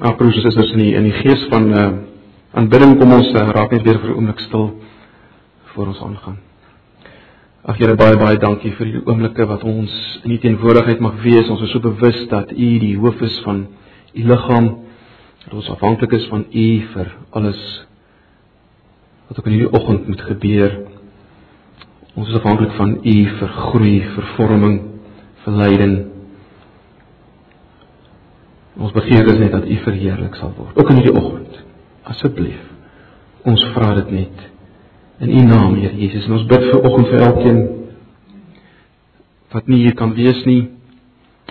Ag broers en susters in die in die gees van uh aanbidding kom ons uh, raak net weer vir 'n oomblik stil voor ons aangaan. Ag Here baie baie dankie vir hierdie oomblikke wat ons in U teenwoordigheid mag wees. Ons is so bewus dat U die hoof is van U liggaam. Dat ons afhanklik is van U vir alles wat ook in hierdie oggend moet gebeur. Ons is afhanklik van U vir groei, vir vorming, vir leiding. Ons begeer is net dat U verheerlik sal word, ook in hierdie oggend. Asseblief. Ons vra dit net in U naam, Here Jesus. En ons bid vir oggend vir elkeen wat nie hier kan wees nie,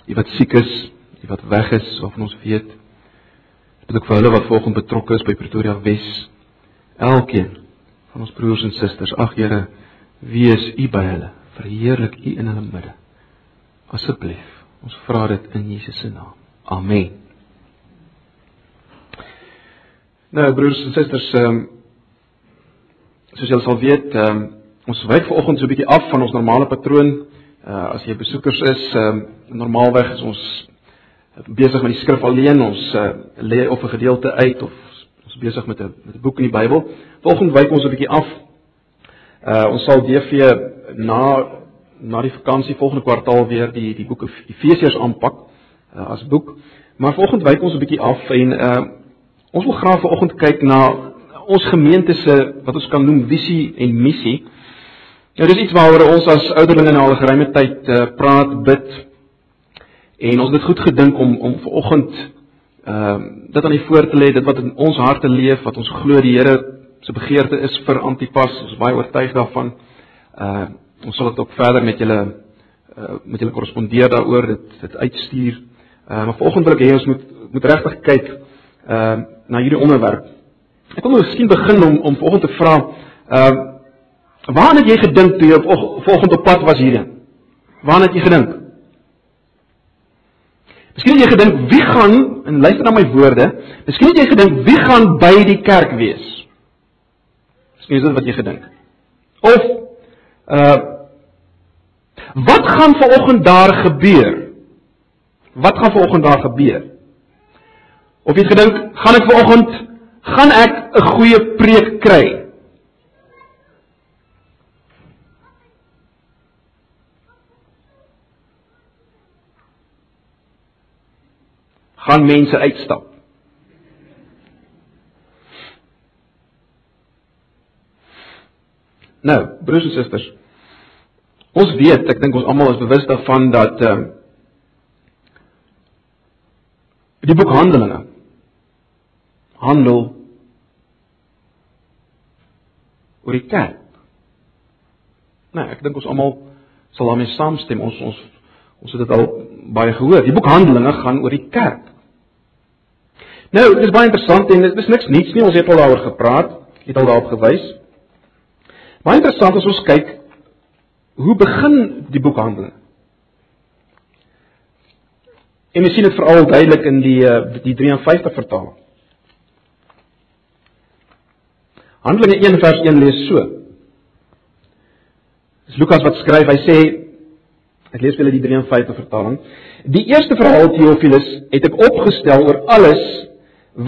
die wat siek is, die wat weg is of ons weet. Bid ek vir hulle wat vanoggend betrokke is by Pretoria Wes. Elkeen van ons broers en susters, ag Here, wees U by hulle. Verheerlik U in hulle midde. Asseblief. Ons vra dit in Jesus se naam. Amen. Nou broers en susters, ehm um, soos julle sal weet, ehm um, ons wyk vanoggend so 'n bietjie af van ons normale patroon. Uh as jy besoekers is, ehm um, normaalweg is ons besig met die skrif alleen. Ons uh, lê of 'n gedeelte uit of ons is besig met 'n met 'n boek in die Bybel. Vanoggend wyk ons 'n bietjie af. Uh ons sal DV na na die vakansie volgende kwartaal weer die die boek Efesiërs aanpak uh, as boek. Maar vanoggend wyk ons 'n bietjie af en uh ons wil graag vanoggend kyk na ons gemeente se wat ons kan noem visie en missie. Nou dis iets waaroor ons as ouderlinge nou al 'n geruime tyd uh, praat, bid. En ons het goed gedink om om vanoggend ehm uh, dit aan die voor te lê, dit wat in ons harte leef, wat ons glo die Here se begeerte is vir Antipas. Ons is baie oortuig daarvan. Uh ons sal dit ook verder met julle uh met julle korrespondeer daaroor, dit dit uitstuur. Uh maar vanoggend wil ek hê ons moet moet regtig kyk uh na hierdie onderwerp Ek wil miskien begin om om vanoggend te vra, ehm uh, waar het jy gedink toe jy op vanoggend op pad was hierheen? Waar het jy gedink? Miskien het jy gedink wie gaan en luister na my woorde, miskien het jy gedink wie gaan by die kerk wees? Miskien is dit wat jy gedink. Of uh wat gaan vanoggend daar gebeur? Wat gaan vanoggend daar gebeur? Of jy gedink, gaan ek vanoggend gaan ek 'n goeie preek kry. Gaan mense uitstap. Nou, broers en susters, ons weet, ek dink ons almal is bewus daarvan dat ehm uh, die boek Handelinge handel oor die kerk. Nou, ek dink ons almal sal daarmee saamstem. Ons ons ons het dit al baie gehoor. Die boek Handelinge gaan oor die kerk. Nou, dit is baie interessant en dit is niks niets nie. Ons het al daaroor gepraat. Ek het al daarop gewys. Baie interessant as ons kyk hoe begin die boek Handelinge? En ons sien dit veral duidelik in die eh, die 53 vertaling. Handelinge 1 vers 1 lees so. Dis Lukas wat skryf. Hy sê ek lees vir julle die 53 vertaling. Die eerste verhaal Theophilus het ek opgestel oor alles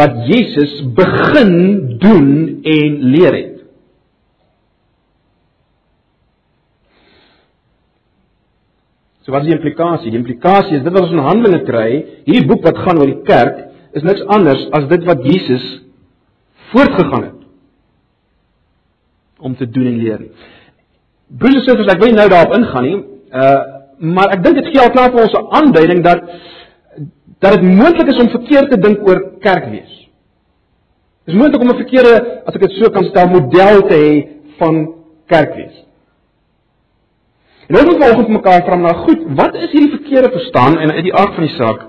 wat Jesus begin doen en leer het. So wat is die implikasie? Die implikasie is dit wat ons in Handelinge kry, hierdie boek wat gaan oor die kerk, is niks anders as dit wat Jesus voortgegaan het om te doen en leer. Broers en susters, ek wil nie nou daarop ingaan nie. Uh maar ek dink dit gee al klaar vir ons 'n aanduiding dat dat dit moontlik is om verkeerd te dink oor kerkwees. Dit is moontlik om 'n verkeerde, as ek dit so kan stel, model te hê van kerkwees. En nou moet ons vanoggend mekaar vra maar goed, wat is hierdie verkeerde verstaan en uit die aard van die saak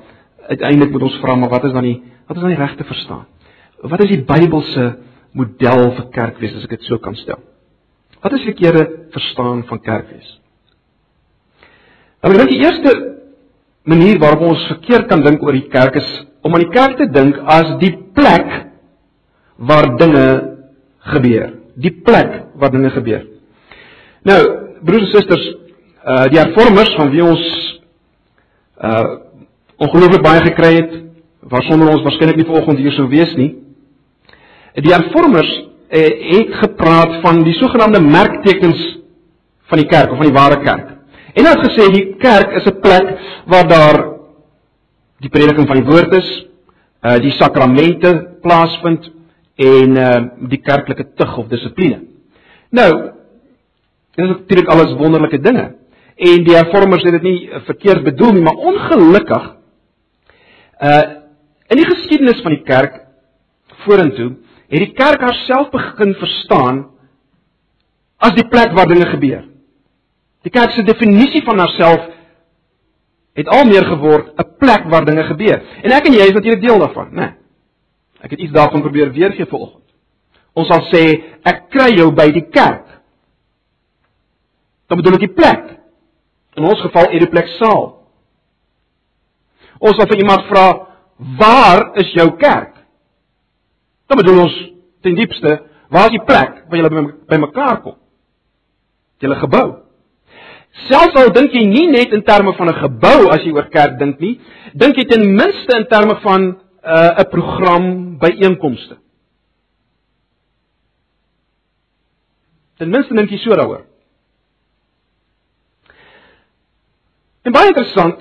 uiteindelik moet ons vra maar wat is dan die wat is dan die regte verstaan? Wat is die Bybelse model vir kerkwees as ek dit so kan stel. Wat is verkeerde verstaan van kerkwees? Nou, ek dink die eerste manier waarop ons verkeerd kan dink oor die kerk is om aan die kerk te dink as die plek waar dinge gebeur. Die plek waar dinge gebeur. Nou, broers en susters, uh die hervormers van wie ons uh ongelooflik baie gekry het waarsonder ons waarskynlik nie vanoggend hier sou wees nie. Die hervormers eh, het gepraat van die sogenaamde merktekens van die kerk of van die ware kerk. En hulle het gesê die kerk is 'n plek waar daar die prediking van die woord is, uh die sakramente plaasvind en uh die kerklike tug of dissipline. Nou, dit is natuurlik alles wonderlike dinge. En die hervormers het dit nie verkeerd bedoel nie, maar ongelukkig uh in die geskiedenis van die kerk vorentoe het die kerk haarself begin verstaan as die plek waar dinge gebeur. Die kerk se definisie van haarself het al meer geword 'n plek waar dinge gebeur. En ek en jy is natuurlik deel daarvan, né? Nee. Ek het iets daarvan probeer weergee vanoggend. Ons sal sê ek kry jou by die kerk. Dan bedoel ek die plek. In ons geval plek saal. Ons sal vir iemand vra, "Waar is jou kerk?" Dan bedoel ons ten diepste, waar is die plek waar julle by mekaar kom? Julle gebou. Selfs al dink jy nie net in terme van 'n gebou as jy oor kerk dink nie, dink jy ten minste in terme van uh, 'n program byeenkomste. Ten minste dink jy so daaroor. En baie interessant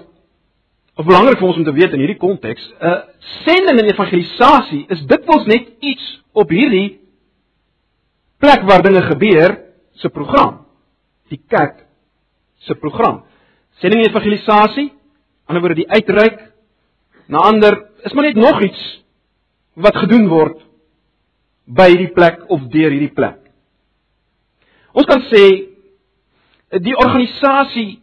of belangrik vir ons om te weet in hierdie konteks, 'n uh, sending en evangelisasie is dikwels net iets op hierdie plek waar dinge gebeur se program. Die kerk se program. Sending evangelisasie, ander woorde die uitreik na ander is maar net nog iets wat gedoen word by hierdie plek of deur hierdie plek. Ons kan sê die organisasie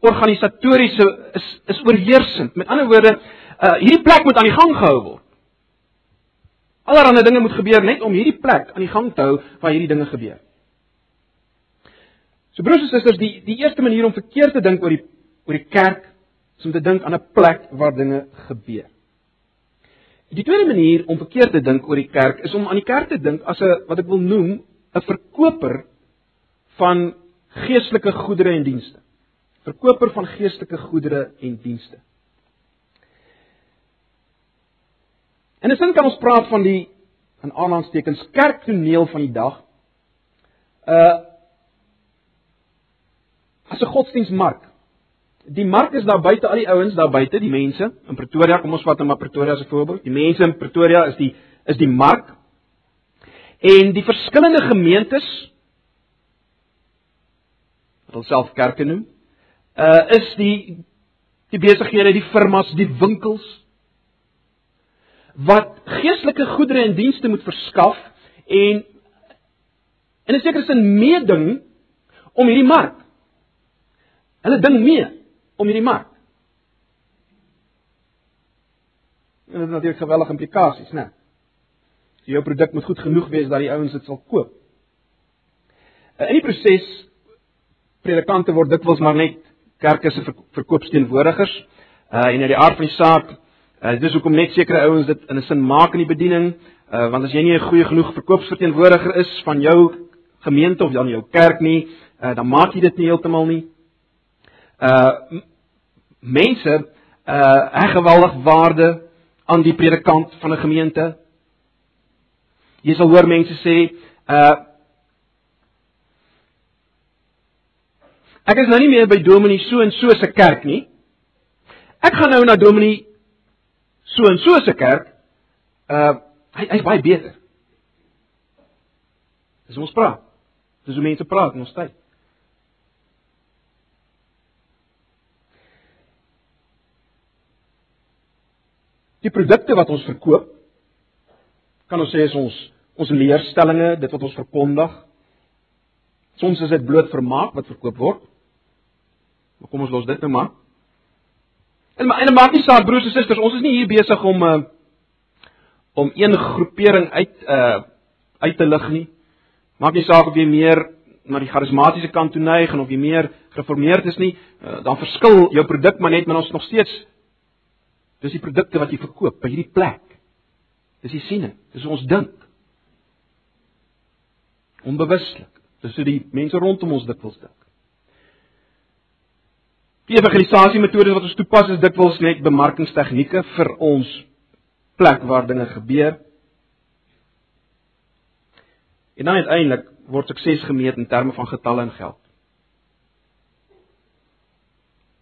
organisatoriese is is oorheersend. Met ander woorde, uh, hierdie plek moet aan die gang gehou word. Allerhande dinge moet gebeur net om hierdie plek aan die gang te hou waar hierdie dinge gebeur. So broers en susters, die die eerste manier om verkeerd te dink oor die oor die kerk is om te dink aan 'n plek waar dinge gebeur. Die tweede manier om verkeerd te dink oor die kerk is om aan die kerk te dink as 'n wat ek wil noem 'n verkoper van geestelike goedere en dienste. Verkoper van geestelike goedere en dienste. En as ons kan ons praat van die in aanhalingstekens kerktoneel van die dag. Uh as 'n godsdienstmark. Die mark is daar buite al die ouens daar buite, die mense in Pretoria, kom ons vat net maar Pretoria as 'n voorbeeld. Die mense in Pretoria is die is die mark. En die verskillende gemeentes wat hulle self kerke noem, uh is die die besighede, die firmas, die winkels wat geestelike goedere en dienste moet verskaf en in 'n sekere sin meeding om hierdie mark Hulle ding mee om hierdie mark. En dit het natuurlik geweldige implikasies, né? So jou produk moet goed genoeg wees dat die ouens dit sal koop. In die proses predikante word dikwels maar net kerke se verkoopsteenwoordigers. Uh en uit die aard van die saak, uh dis hoekom net sekere ouens dit in 'n sin maak in die bediening, uh want as jy nie 'n goeie genoeg verkoopsverteenwoordiger is van jou gemeente of dan jou kerk nie, uh dan maak jy dit nie heeltemal nie uh mense uh heg geweldig waarde aan die predikant van 'n gemeente. Jy sal hoor mense sê uh Ek is nou nie meer by Dominee so en so se kerk nie. Ek gaan nou na Dominee so en so se kerk. Uh hy hy's baie beter. Dis ons praat. Dis hoe mense praat in ons tyd. Die produkte wat ons verkoop kan ons sê is ons ons leerstellings, dit wat ons verkondig. Soms is dit bloot vermaak wat verkoop word. Maar kom ons los dit nou maar. En maar en maak nie saak broers en susters, ons is nie hier besig om uh om een groepering uit uh uit te lig nie. Maak nie saak of jy meer na die charismatiese kant toe neig en of jy meer gereformeerd is nie, uh, dan verskil jou produk maar net, maar ons nog steeds Dis die produkte wat jy verkoop by hierdie plek. Dis die siene. Dis ons dink. Onbewuslik. Dis hoe die mense rondom ons dikwels dink. Die evangelisasie metodes wat ons toepas is dikwels net bemarkingstegnieke vir ons plek waar dinge gebeur. En dan uiteindelik word sukses gemeet in terme van getalle en geld.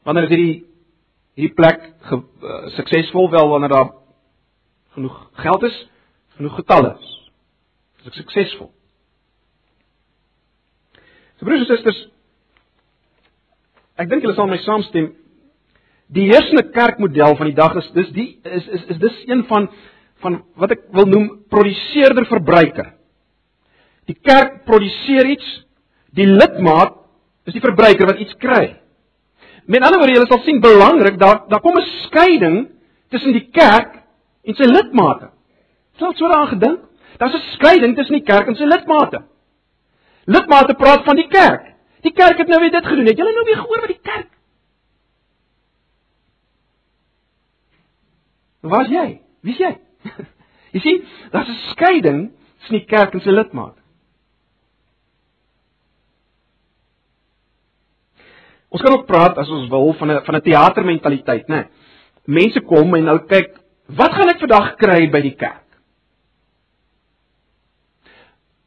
Wanneer is hierdie hierdie plek uh, suksesvol wel wanneer daar genoeg geld is, genoeg getalle is. Is ek suksesvol? So broers en susters, ek dink julle sal my saamstem. Die heersende kerkmodel van die dag is dis die is is is dis een van van wat ek wil noem produseerder verbruiker. Die kerk produseer iets, die lidmaat is die verbruiker wat iets kry. Met ander woorde, jy sal sien belangrik daar daar kom 'n skeiding tussen die kerk en sy lidmate. Sal so daaraan gedink? Daar's 'n skeiding tussen die kerk en sy lidmate. Lidmate praat van die kerk. Die kerk het nou weer dit gedoen. Het julle nou weer gehoor wat die kerk? Waar's jy? Wie's jy? jy sien, daar's 'n skeiding tussen die kerk en sy lidmate. Ons kan ook praat as ons wil van 'n van 'n teatermentaliteit, né? Mense kom en hulle kyk, wat gaan ek vandag kry by die kerk?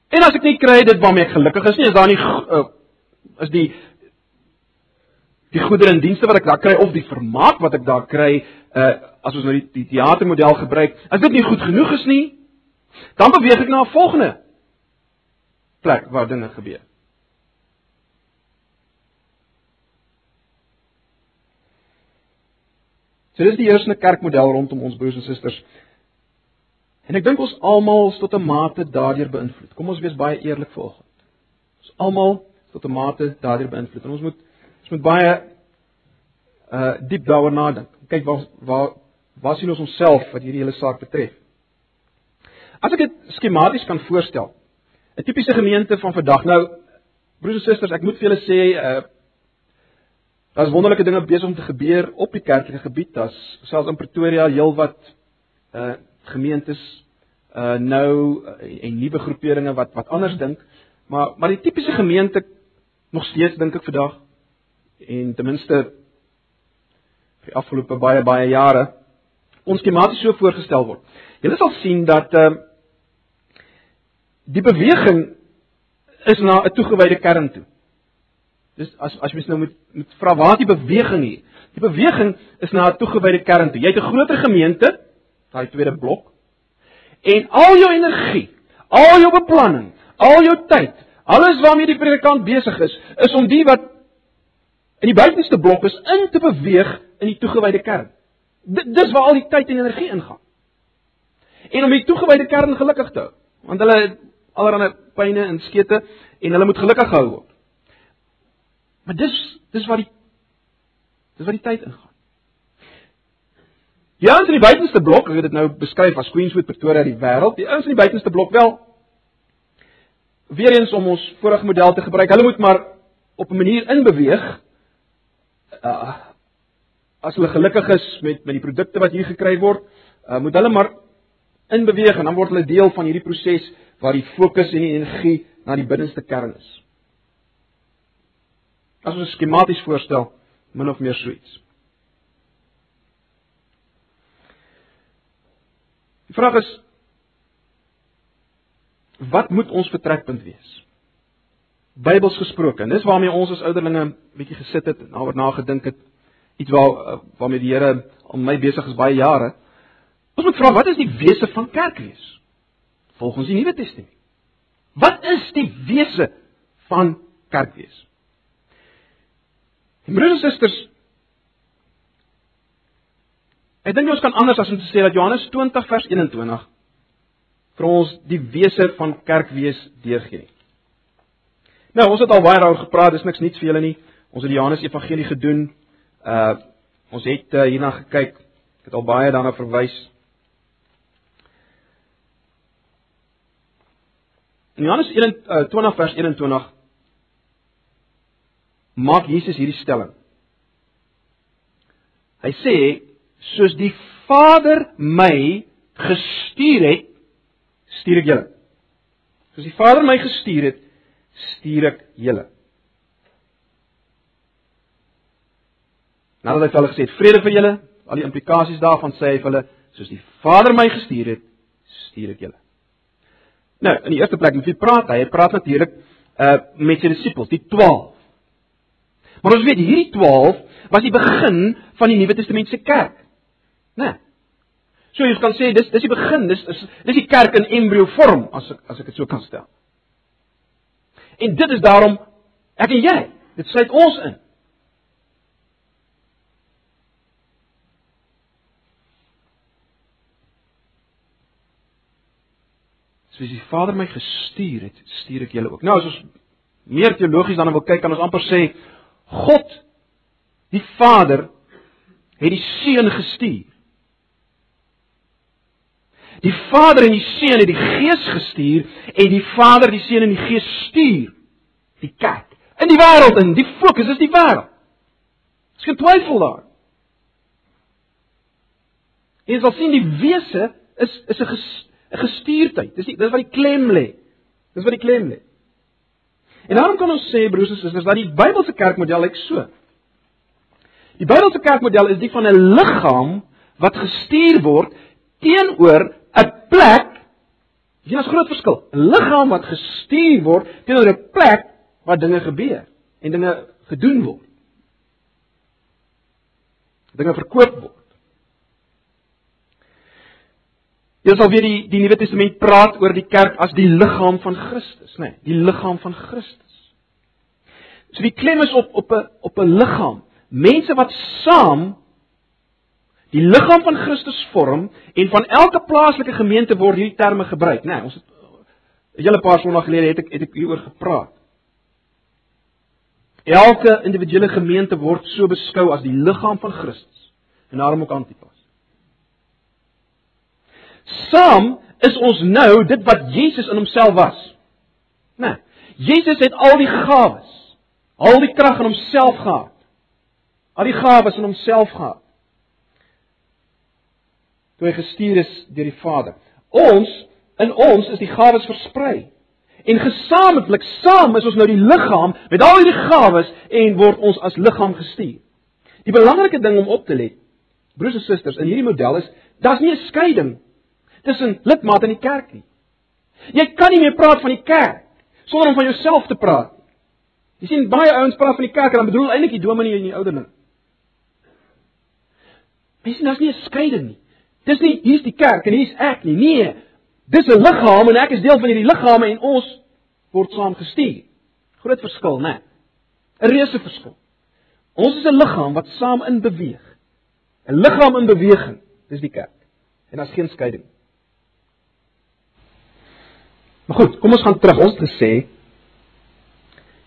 En as ek nie kry dit waarmee ek gelukkig is nie, is daar nie uh, is die die goedere en dienste wat ek daar kry of die vermaak wat ek daar kry, uh as ons nou die, die teatermodel gebruik, as dit nie goed genoeg is nie, dan beweeg ek na 'n volgende plek waar dinge gebeur. So dis die eerste kerkmodel rondom ons broers en susters. En ek dink ons almal is tot 'n mate daardeur beïnvloed. Kom ons wees baie eerlik vanoggend. Ons almal tot 'n mate daardeur beïnvloed. En ons moet ons moet baie uh diep daaroor nadink. Kyk waar waar waar sien ons onsself wat hierdie hele saak betref? As ek dit skematies kan voorstel. 'n Tipiese gemeente van vandag. Nou broers en susters, ek moet vir julle sê uh Daar's wonderlike dinge besig om te gebeur op die kerklike gebied. Daar's selfs in Pretoria heelwat uh gemeentes uh nou uh, en nuwe groeperinge wat wat anders dink. Maar maar die tipiese gemeente nog steeds dink ek vandag en ten minste vir die afgelope baie baie jare ons skematies so voorgestel word. Julle sal sien dat uh die beweging is na 'n toegewyde kern toe. Dis as as mens nou moet moet vra waar die beweging hier? Die beweging is na 'n toegewyde kern toe. Jy het 'n groter gemeente, daai tweede blok. En al jou energie, al jou beplanning, al jou tyd, alles waarmee die predikant besig is, is om die wat in die buitenste blok is in te beweeg in die toegewyde kern. D dis waar al die tyd en energie ingaan. En om die toegewyde kern gelukkig te hou, want hulle het allerlei pyne en skete en hulle moet gelukkig gehou word. Maar dis dis wat die dis wat die tyd ingaan. Die ouens in die buitenste blok, ek het dit nou beskryf as Queenswood Pretoria die wêreld. Die ouens in die buitenste blok wel weer eens om ons vorige model te gebruik. Hulle moet maar op 'n manier inbeweeg. Uh as hulle gelukkig is met met die produkte wat hier gekry word, uh, moet hulle maar inbeweeg en dan word hulle deel van hierdie proses waar die fokus en die energie na die binneste kern is. As ons skematies voorstel, min of meer so iets. Die vraag is wat moet ons vertrekpunt wees? Bybels gesproke. En dis waarmee ons as ouderlinge bietjie gesit het en daaroor nagedink het. Iets waar waarmee die Here al my besig is baie jare. Ons moet vra wat is die wese van kerk wees? Volgens die Nuwe Testament. Wat is die wese van kerk wees? En broers en susters, ek dink ons kan anders as om te sê dat Johannes 20 vers 21 vir ons die wese van kerk wees deurgee. Nou, ons het al baie daaroor gepraat, dis niks nuuts vir julle nie. Ons het die Johannes Evangelie gedoen. Uh ons het uh, hierna gekyk. Ek het al baie daarna verwys. In Johannes 21 uh, vers 21 maak Jesus hierdie stelling. Hy sê soos die Vader my gestuur het, stuur ek julle. Soos die Vader my gestuur het, stuur ek julle. Nadat hy hulle gesê het vrede vir julle, al die implikasies daarvan sê hy vir hulle soos die Vader my gestuur het, stuur ek julle. Nou, in die eerste plek met wie praat hy? Praat natuurlik uh met sy disippels, die 12. Maar ons weet hierdie 12 was die begin van die Nuwe Testamentiese kerk. Né? Nee. So jy kan sê dis dis die begin, dis is dis die kerk in embrio vorm as ek as ek dit so kan stel. En dit is daarom ek en jy, dit sluit ons in. soos die Vader my gestuur het, stuur ek julle ook. Nou as ons meer teologies dan wil kyk, kan ons amper sê God die Vader het die Seun gestuur. Die Vader en die Seun het die Gees gestuur en die Vader, die Seun en die Gees stuur die kerk in die wêreld in. Die fokus is die wêreld. Dis geen twyfel daar. Jy sal sien die wese is is 'n 'n gestuurdheid. Dis die, dis wat die klem lê. Dis wat die klem lê. En daarom kan ons sê broers en susters dat die Bybelse kerkmodel lyk so. Die Bybelse kerkmodel is die van 'n liggaam wat gestuur word teenoor. Sien 'n groot verskil. 'n Liggaam wat gestuur word teenoor 'n plek waar dinge gebeur en dinge gedoen word. Dinge verkoop word. Jy sal weer die die Nuwe Testament praat oor die kerk as die liggaam van Christus, nê, nee, die liggaam van Christus. So die klem is op op 'n op 'n liggaam, mense wat saam die liggaam van Christus vorm en van elke plaaslike gemeente word hierdie terme gebruik, nê. Nee, ons het 'n hele paar sonnae gelede het ek het ek hieroor gepraat. Elke individuele gemeente word so beskou as die liggaam van Christus en daarom ook Antipas. Saam is ons nou dit wat Jesus in homself was. Né? Nee, Jesus het al die gawes, al die krag in homself gehad. Al die gawes in homself gehad. Toe hy gestuur is deur die Vader. Ons in ons is die gawes versprei. En gesamentlik saam is ons nou die liggaam met al hierdie gawes en word ons as liggaam gestuur. Die belangrike ding om op te let, broers en susters, in hierdie model is daar's nie 'n skeiding tussen lidmate in die kerk nie. Jy kan nie meer praat van die kerk sonder om van jouself te praat. Jy sien baie ouens praat van die kerk en dan bedoel eintlik die dominee en die ouderling. Nie as nie 'n skeiding nie. Dis nie hier's die kerk en hier's ek nie. Nee. Dis 'n liggaam en ek is deel van hierdie liggaam en ons word saam gestuur. Groot verskil, né? 'n Reuse verskil. Ons is 'n liggaam wat saam in beweeg. 'n Liggaam in beweging, dis die kerk. En daar's geen skeiding nie. Maar goed, kom ons gaan terug. Ons het gesê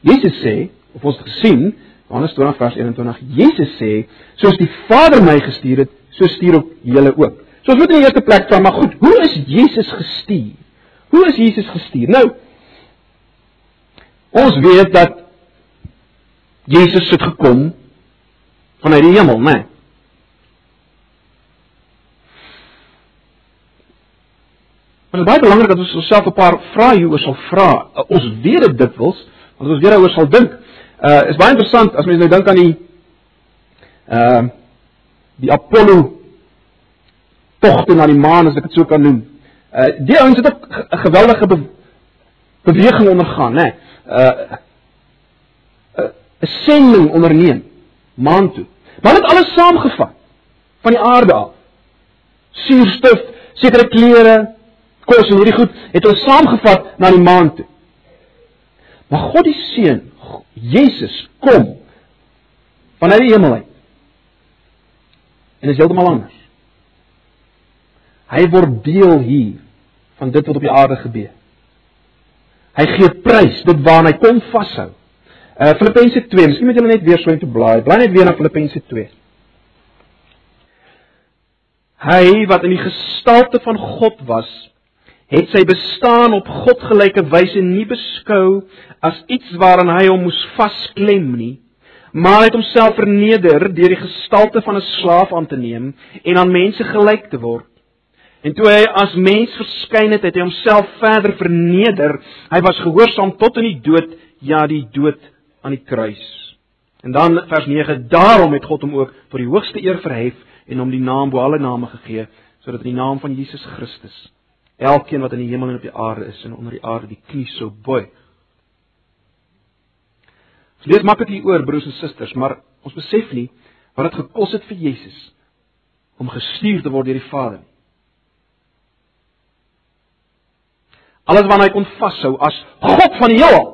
Jesus sê of ons gesien Johannes 20 vers 21 Jesus sê soos die Vader my gestuur het, so stuur ook julle ook. So ons moet in die eerste plek vra, maar goed, hoe is Jesus gestuur? Hoe is Jesus gestuur? Nou ons weet dat Jesus het gekom vanuit die hemel, né? Nee. Maar dit is baie belangrik dat ons onsself 'n paar vrae hieroor sal vra. Uh, ons weet dit dikwels, want ons weer daaroor sal dink. Uh is baie interessant as mens nou dink aan die uh die Apollo togte na die maan as ek dit so kan noem. Uh die ouens het 'n geweldige be beweging ondergaan, né? Uh 'n sending onderneem maan toe. Maar dit alles saamgevat van die aarde af. Suurstof, sekere klere, kos en hierdie goed het ons saamgevat na die maan toe. Maar God die Seun, Jesus kom vanuit die hemel uit. En is heeltemal anders. Hy word deel hier van dit wat op die aarde gebeur. Hy gee prys dit waarna hy kom vashou. Uh Filippense 2, miskien moet julle net weer so intoe blaai. Blaai net weer na Filippense 2. Hy wat in die gestalte van God was, het sy bestaan op godgelyke wyse nie beskou as iets waaraan hy hom moes vasklem nie, maar het homself verneder deur die gestalte van 'n slaaf aan te neem en aan mense gelyk te word. En toe hy as mens verskyn het, het hy homself verder verneder. Hy was gehoorsaam tot in die dood, ja, die dood aan die kruis. En dan vers 9: Daarom het God hom ook tot die hoogste eer verhef en hom die naam bo alle name gegee sodat in die naam van Jesus Christus elkeen wat in die hemel en op die aarde is en onder die aarde die knie sou buig. Dit lees maklik hier oor broers en susters, maar ons besef nie wat dit gekos het vir Jesus om gestuur te word deur die Vader. Alles wat hy kon vashou as God van die heelal.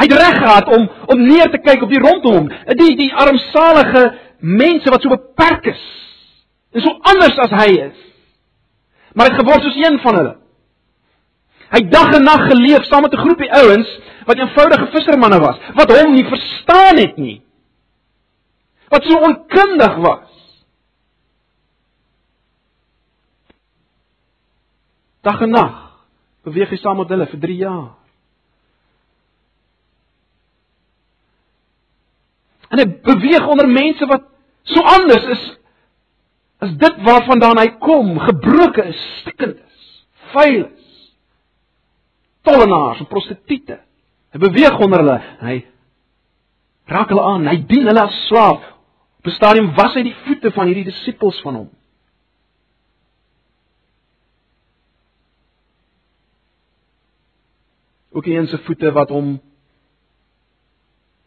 Hy het reg gehad om om neer te kyk op die rondom hom, die die armsalige mense wat so beperk is en so anders as hy is. Maar hy het geword soos een van hulle. Hy dag en nag geleef saam met 'n groepie ouens wat eenvoudige vissermanne was, wat hom nie verstaan het nie. Wat so onkundig was. Dag en nag beweeg hy saam met hulle vir 3 jaar. En hy beweeg onder mense wat so anders is as dit waarvandaan hy kom, gebroke is, stikkend is, vuil is. Tollenaars en prostituie. Hy beweeg onder hulle. Hy raak hulle aan. Hy dien hulle as slaaf. Op 'n stadium was hy die voete van hierdie disippels van hom. Ook een se voete wat hom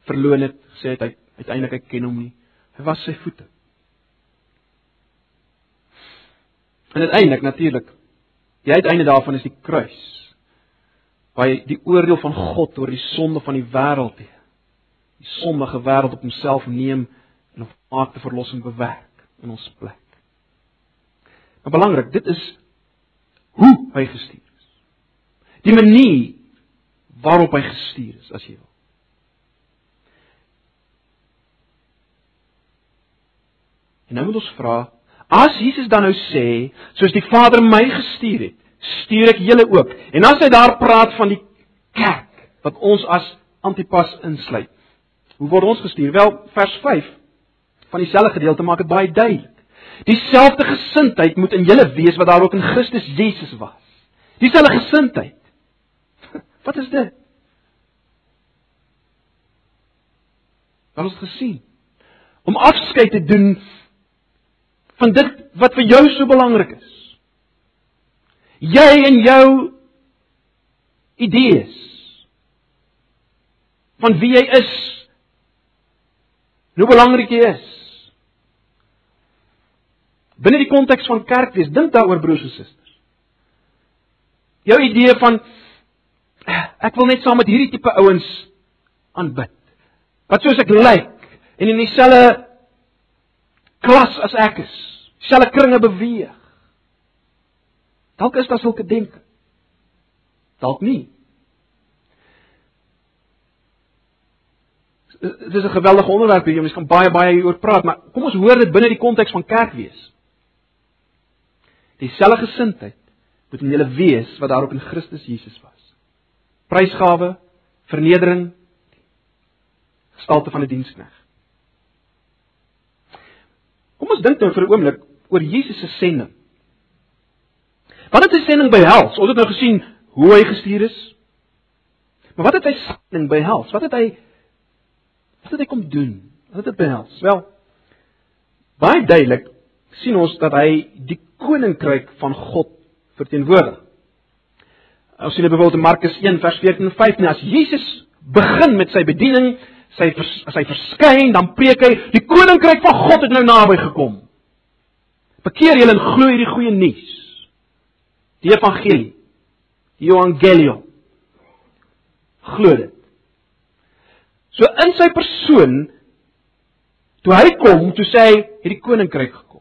verloon het, sê het, hy uiteindelik hy ken hom nie. Hy was sy voete. En uiteindelik natuurlik, die uiteinde daarvan is die kruis. Waar die oordeel van God oor die sonde van die wêreld hê. Die sondige wêreld op homself neem en op maak te verlossing bewerk in ons plek. Maar belangrik, dit is hoe hy gestuur is. Die manier waarop hy gestuur is, as jy wil. En nou moet ons vra, As Jesus dan nou sê, soos die Vader my gestuur het, stuur ek julle ook. En as hy daar praat van die kerk wat ons as antipas insluit. Hoe word ons gestuur? Wel, vers 5 van dieselfde gedeelte maak dit baie duidelik. Dieselfde gesindheid moet in julle wees wat daar ook in Christus Jesus was. Dieselfde gesindheid. Wat is dit? Wat ons gesien. Om afskeid te doen van dit wat vir jou so belangrik is. Jy en jou idees van wie jy is. Hoe belangrik jy is. Binne die konteks van kerkwees, dink daaroor broers en susters. Jou idee van ek wil net saam met hierdie tipe ouens aanbid. Wat soos ek lyk en in dieselfde klas as ek is. Selfe kringe beweeg. Dalk is daar sulke denke. Dalk nie. Dit is 'n geweldige onderwerp hier, ons kan baie baie hieroor praat, maar kom ons hoor dit binne die konteks van kerk wees. Dieselfde gesindheid moet in julle wees wat daar ook in Christus Jesus was. Prysgawe, vernedering, gestalte van 'n die dienskneg. Kom ons dink nou vir 'n oomblik oor Jesus se sending. Wat het sy sending behels? Ons het nou gesien hoe hy gestuur is. Maar wat het hy sending behels? Wat het hy wat het hy kom doen? Wat het dit behels? Wel, baie duidelik sien ons dat hy die koninkryk van God verteenwoordig. Ons sien byvoorbeeld in Markus 1 vers 14 en 15 as Jesus begin met sy bediening, sy as hy verskyn, dan preek hy die koninkryk van God het nou naby gekom. Bekeer julle en glo hierdie goeie nuus. Die evangelie. Die evangelium. Glo dit. So in sy persoon toe hy kom, toe sê hy hierdie koninkryk gekom.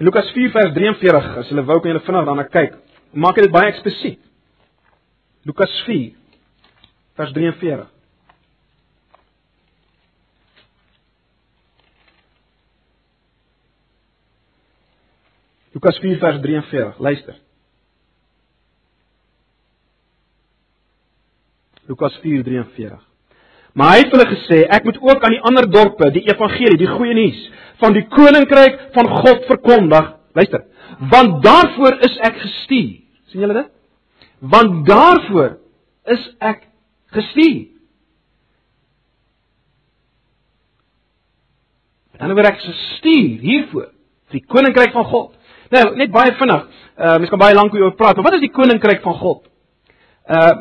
Lukas 4 vers 43 as jy wou kan jy vinnig daarna kyk. Maak dit baie eksplisiet. Lukas 4 vers 43. Lukas 4 vers 43. Luister. Lukas 4:43. Maar hy het hulle gesê, ek moet ook aan die ander dorpe die evangelie, die goeie nuus van die koninkryk van God verkondig. Luister. Want daarvoor is ek gestuur. sien julle dit? want daarvoor is ek gestuur. Want daarvoor is ek gestuur hiervoor, vir die koninkryk van God. Nou, net baie vinnig. Uh mens kan baie lank oor praat, maar wat is die koninkryk van God? Uh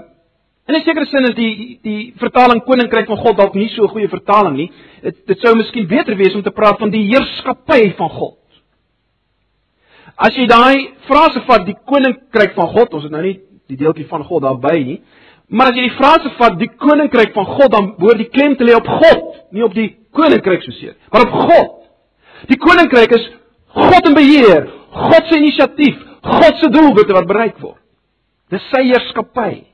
in 'n sekere sin is die die vertaling koninkryk van God dalk nie so 'n goeie vertaling nie. Dit dit sou miskien beter wees om te praat van die heerskappy van God. As jy daai frase vat, die koninkryk van God, ons het nou nie die deeltjie van God daarby nie. Maar as jy die frase vat, die koninkryk van God, dan behoort die klem te lê op God, nie op die koninkryk soseer, maar op God. Die koninkryk is God in beheer, God se inisiatief, God se doelwitte wat bereik word. Dis sy heerskappy.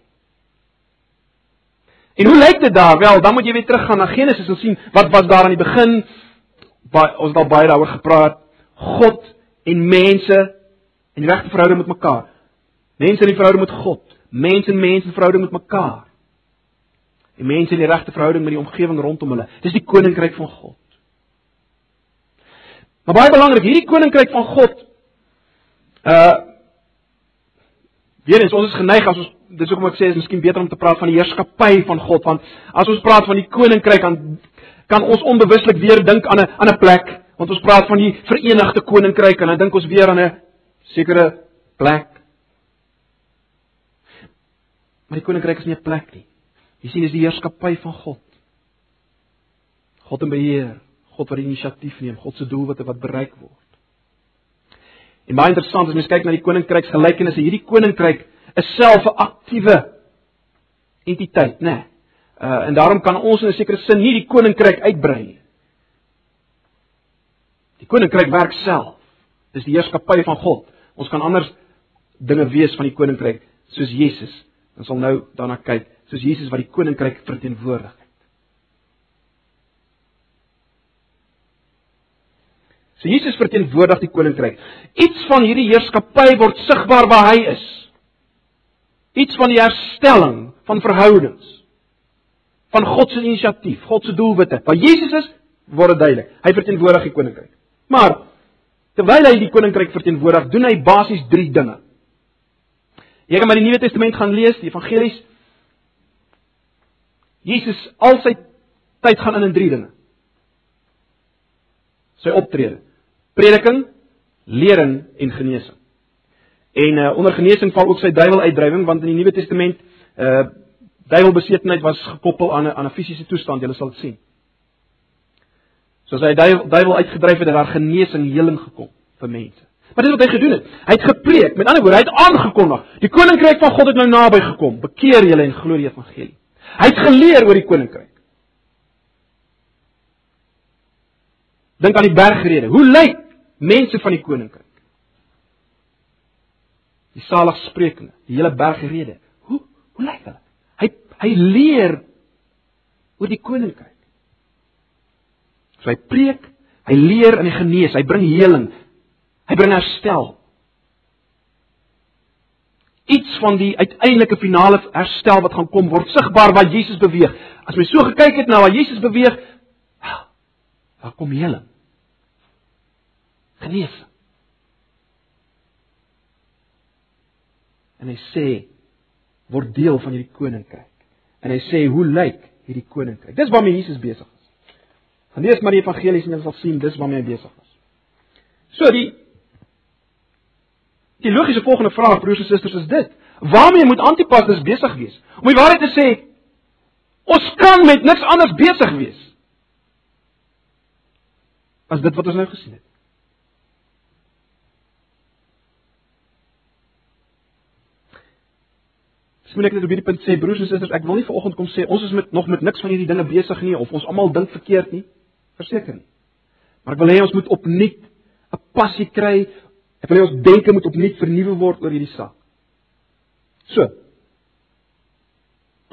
En hoe lyk dit daar? Wel, dan moet jy weer teruggaan na Genesis en sien wat was daar aan die begin. Baie ons het al baie daaroor gepraat. God en mense en die regte verhouding met mekaar. Mense in die verhouding met God, mense en mense in verhouding met mekaar. En mense in die regte verhouding met die omgewing rondom hulle. Dis die koninkryk van God. Maar baie belangrik, hierdie koninkryk van God uh Weer eens, ons is geneig as ons dis hoekom ek sê is miskien beter om te praat van die heerskappy van God want as ons praat van die koninkryk dan kan ons onbewuslik weer dink aan 'n aan 'n plek want ons praat van die verenigde koninkryk en dan dink ons weer aan 'n sekere plek Maar die koninkryk is nie 'n plek nie. Jy sien dis die heerskappy van God. God in beheer, God wat inisiatief neem, God se doelwitte wat bereik word. En baie interessant as mens kyk na die koninkryks gelykenisse, hierdie koninkryk is self 'n aktiewe entiteit, né? Nee. Uh en daarom kan ons in 'n sekere sin nie die koninkryk uitbrei nie. Die koninkryk werk self. Dis die heerskappy van God. Ons kan anders dinge wees van die koninkryk soos Jesus Ons sal nou daarna kyk, soos Jesus wat die koninkryk verteenwoordig het. So Jesus verteenwoordig die koninkryk. Iets van hierdie heerskappy word sigbaar waar hy is. Iets van die herstelling van verhoudings van God se inisiatief, God se doelwitte. Waar Jesus is, word dit duidelik. Hy verteenwoordig die koninkryk. Maar terwyl hy die koninkryk verteenwoordig, doen hy basies 3 dinge. Jy kan maar die Nuwe Testament gaan lees, die evangelies. Jesus al sy tyd gaan in in drie dinge. Sy optrede: prediking, lering en genesing. En uh, onder genesing val ook sy duiweluitdrywing want in die Nuwe Testament uh duiwelbesetenheid was gekoppel aan 'n aan 'n fisiese toestand, jy sal dit sien. Soos hy duiwel duiwel uitgedryf het, het daar genesing, heling gekom vir mense. Maar dit wat hy gedoen het, hy het gepreek. Met ander woorde, hy het aangekondig, die koninkryk van God het nou naby gekom. Bekeer julle en glo die evangelie. Hy het geleer oor die koninkryk. Dink aan die bergrede. Hoe lyk mense van die koninkryk? Die saligspreekende, die hele bergrede. Hoe hoe lyk hulle? Hy hy leer oor die koninkryk. So hy preek, hy leer en hy genees, hy bring heling, Hy bring herstel. Iets van die uiteindelike finale herstel wat gaan kom word sigbaar waar Jesus beweeg. As jy so gekyk het na waar Jesus beweeg, daar kom heling. Genesing. En hy sê word deel van hierdie koninkryk. En hy sê hoe lyk hierdie koninkryk? Dis waarmee Jesus besig is. Gaan lees maar die evangelies en jy sal sien dis waarmee hy besig is. So die Die logiese volgende vraag broers en susters is dit: Waarmee moet Antipas dus besig wees? Om die waarheid te sê, ons kan met niks anders besig wees as dit wat ons nou gesien het. Moet ek net op hierdie punt sê broers en susters, ek wil nie vanoggend kom sê ons is met nog met niks van hierdie dinge besig nie of ons almal dink verkeerd nie. Verseker nie. Maar ek wil hê ons moet opnuut 'n passie kry Ek wil hê ons denke moet opnuut vernuwe word oor hierdie saak. So.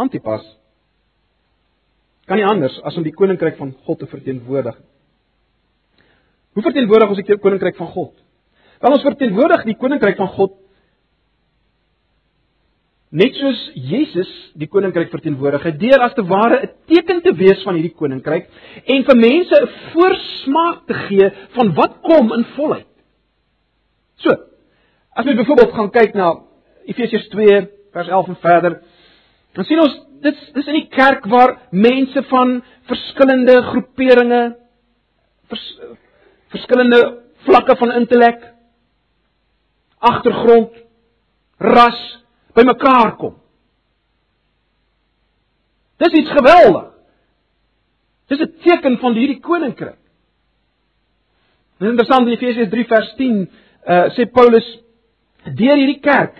Antipas kan nie anders as om die koninkryk van God te verteenwoordig. Hoe verteenwoordig ons die koninkryk van God? Wel ons verteenwoordig die koninkryk van God net soos Jesus die koninkryk verteenwoordig deur as te ware 'n teken te wees van hierdie koninkryk en vir mense 'n voorsmaak te gee van wat kom in volheid. So, as jy byvoorbeeld gaan kyk na Efesiërs 2 vers 11 en verder, dan sien ons dit dis in die kerk waar mense van verskillende groeperinge vers, verskillende vlakke van intellek, agtergrond, ras bymekaar kom. Dis iets geweldig. Dis 'n teken van hierdie koninkryk. Dit is interessant in Efesiërs 3 vers 10 uh, sê Paulus deur hierdie kerk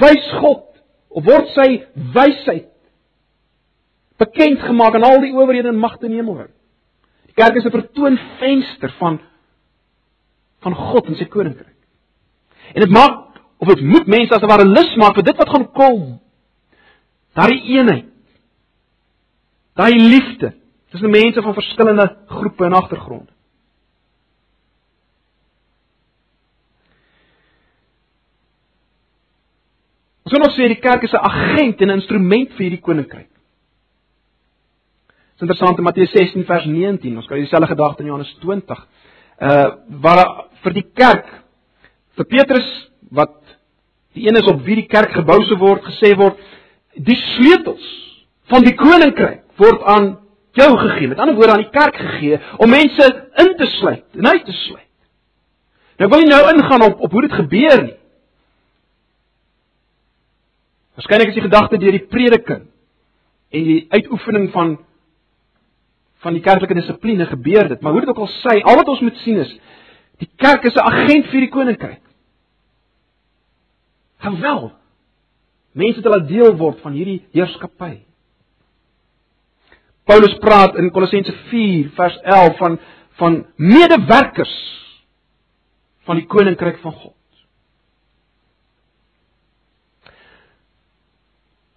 wys God of word sy wysheid bekend gemaak aan al die owerhede en magte in die hemelruim. Die kerk is 'n vertoonvenster van van God en sy koninkryk. En dit maak of dit moet mense as 'n ware lus maak vir dit wat gaan kom. Daardie eenheid. Daai liefde tussen mense van verskillende groepe en agtergronde. Ons kan nog sê die kerk is 'n agent en 'n instrument vir hierdie koninkryk. Dit is interessant in Matteus 16 vers 19. Ons kry dieselfde gedagte in Johannes 20. Uh waar vir die kerk vir Petrus wat die een is op wie die kerk gebou sou word, gesê word die sleutels van die koninkryk word aan jou gegee. Met ander woorde aan die kerk gegee om mense in te sluit en uit te sluit. Nou wil nie nou ingaan op op hoe dit gebeur nie. Waarskynlik is die gedagte deur die prediking en die uitoefening van van die kerklike dissipline gebeur dit, maar hoe dit ook al sê, al wat ons moet sien is die kerk is 'n agent vir die koninkryk. Geweld. Mense wat deel word van hierdie heerskappy. Paulus praat in Kolossense 4 vers 11 van van medewerkers van die koninkryk van God.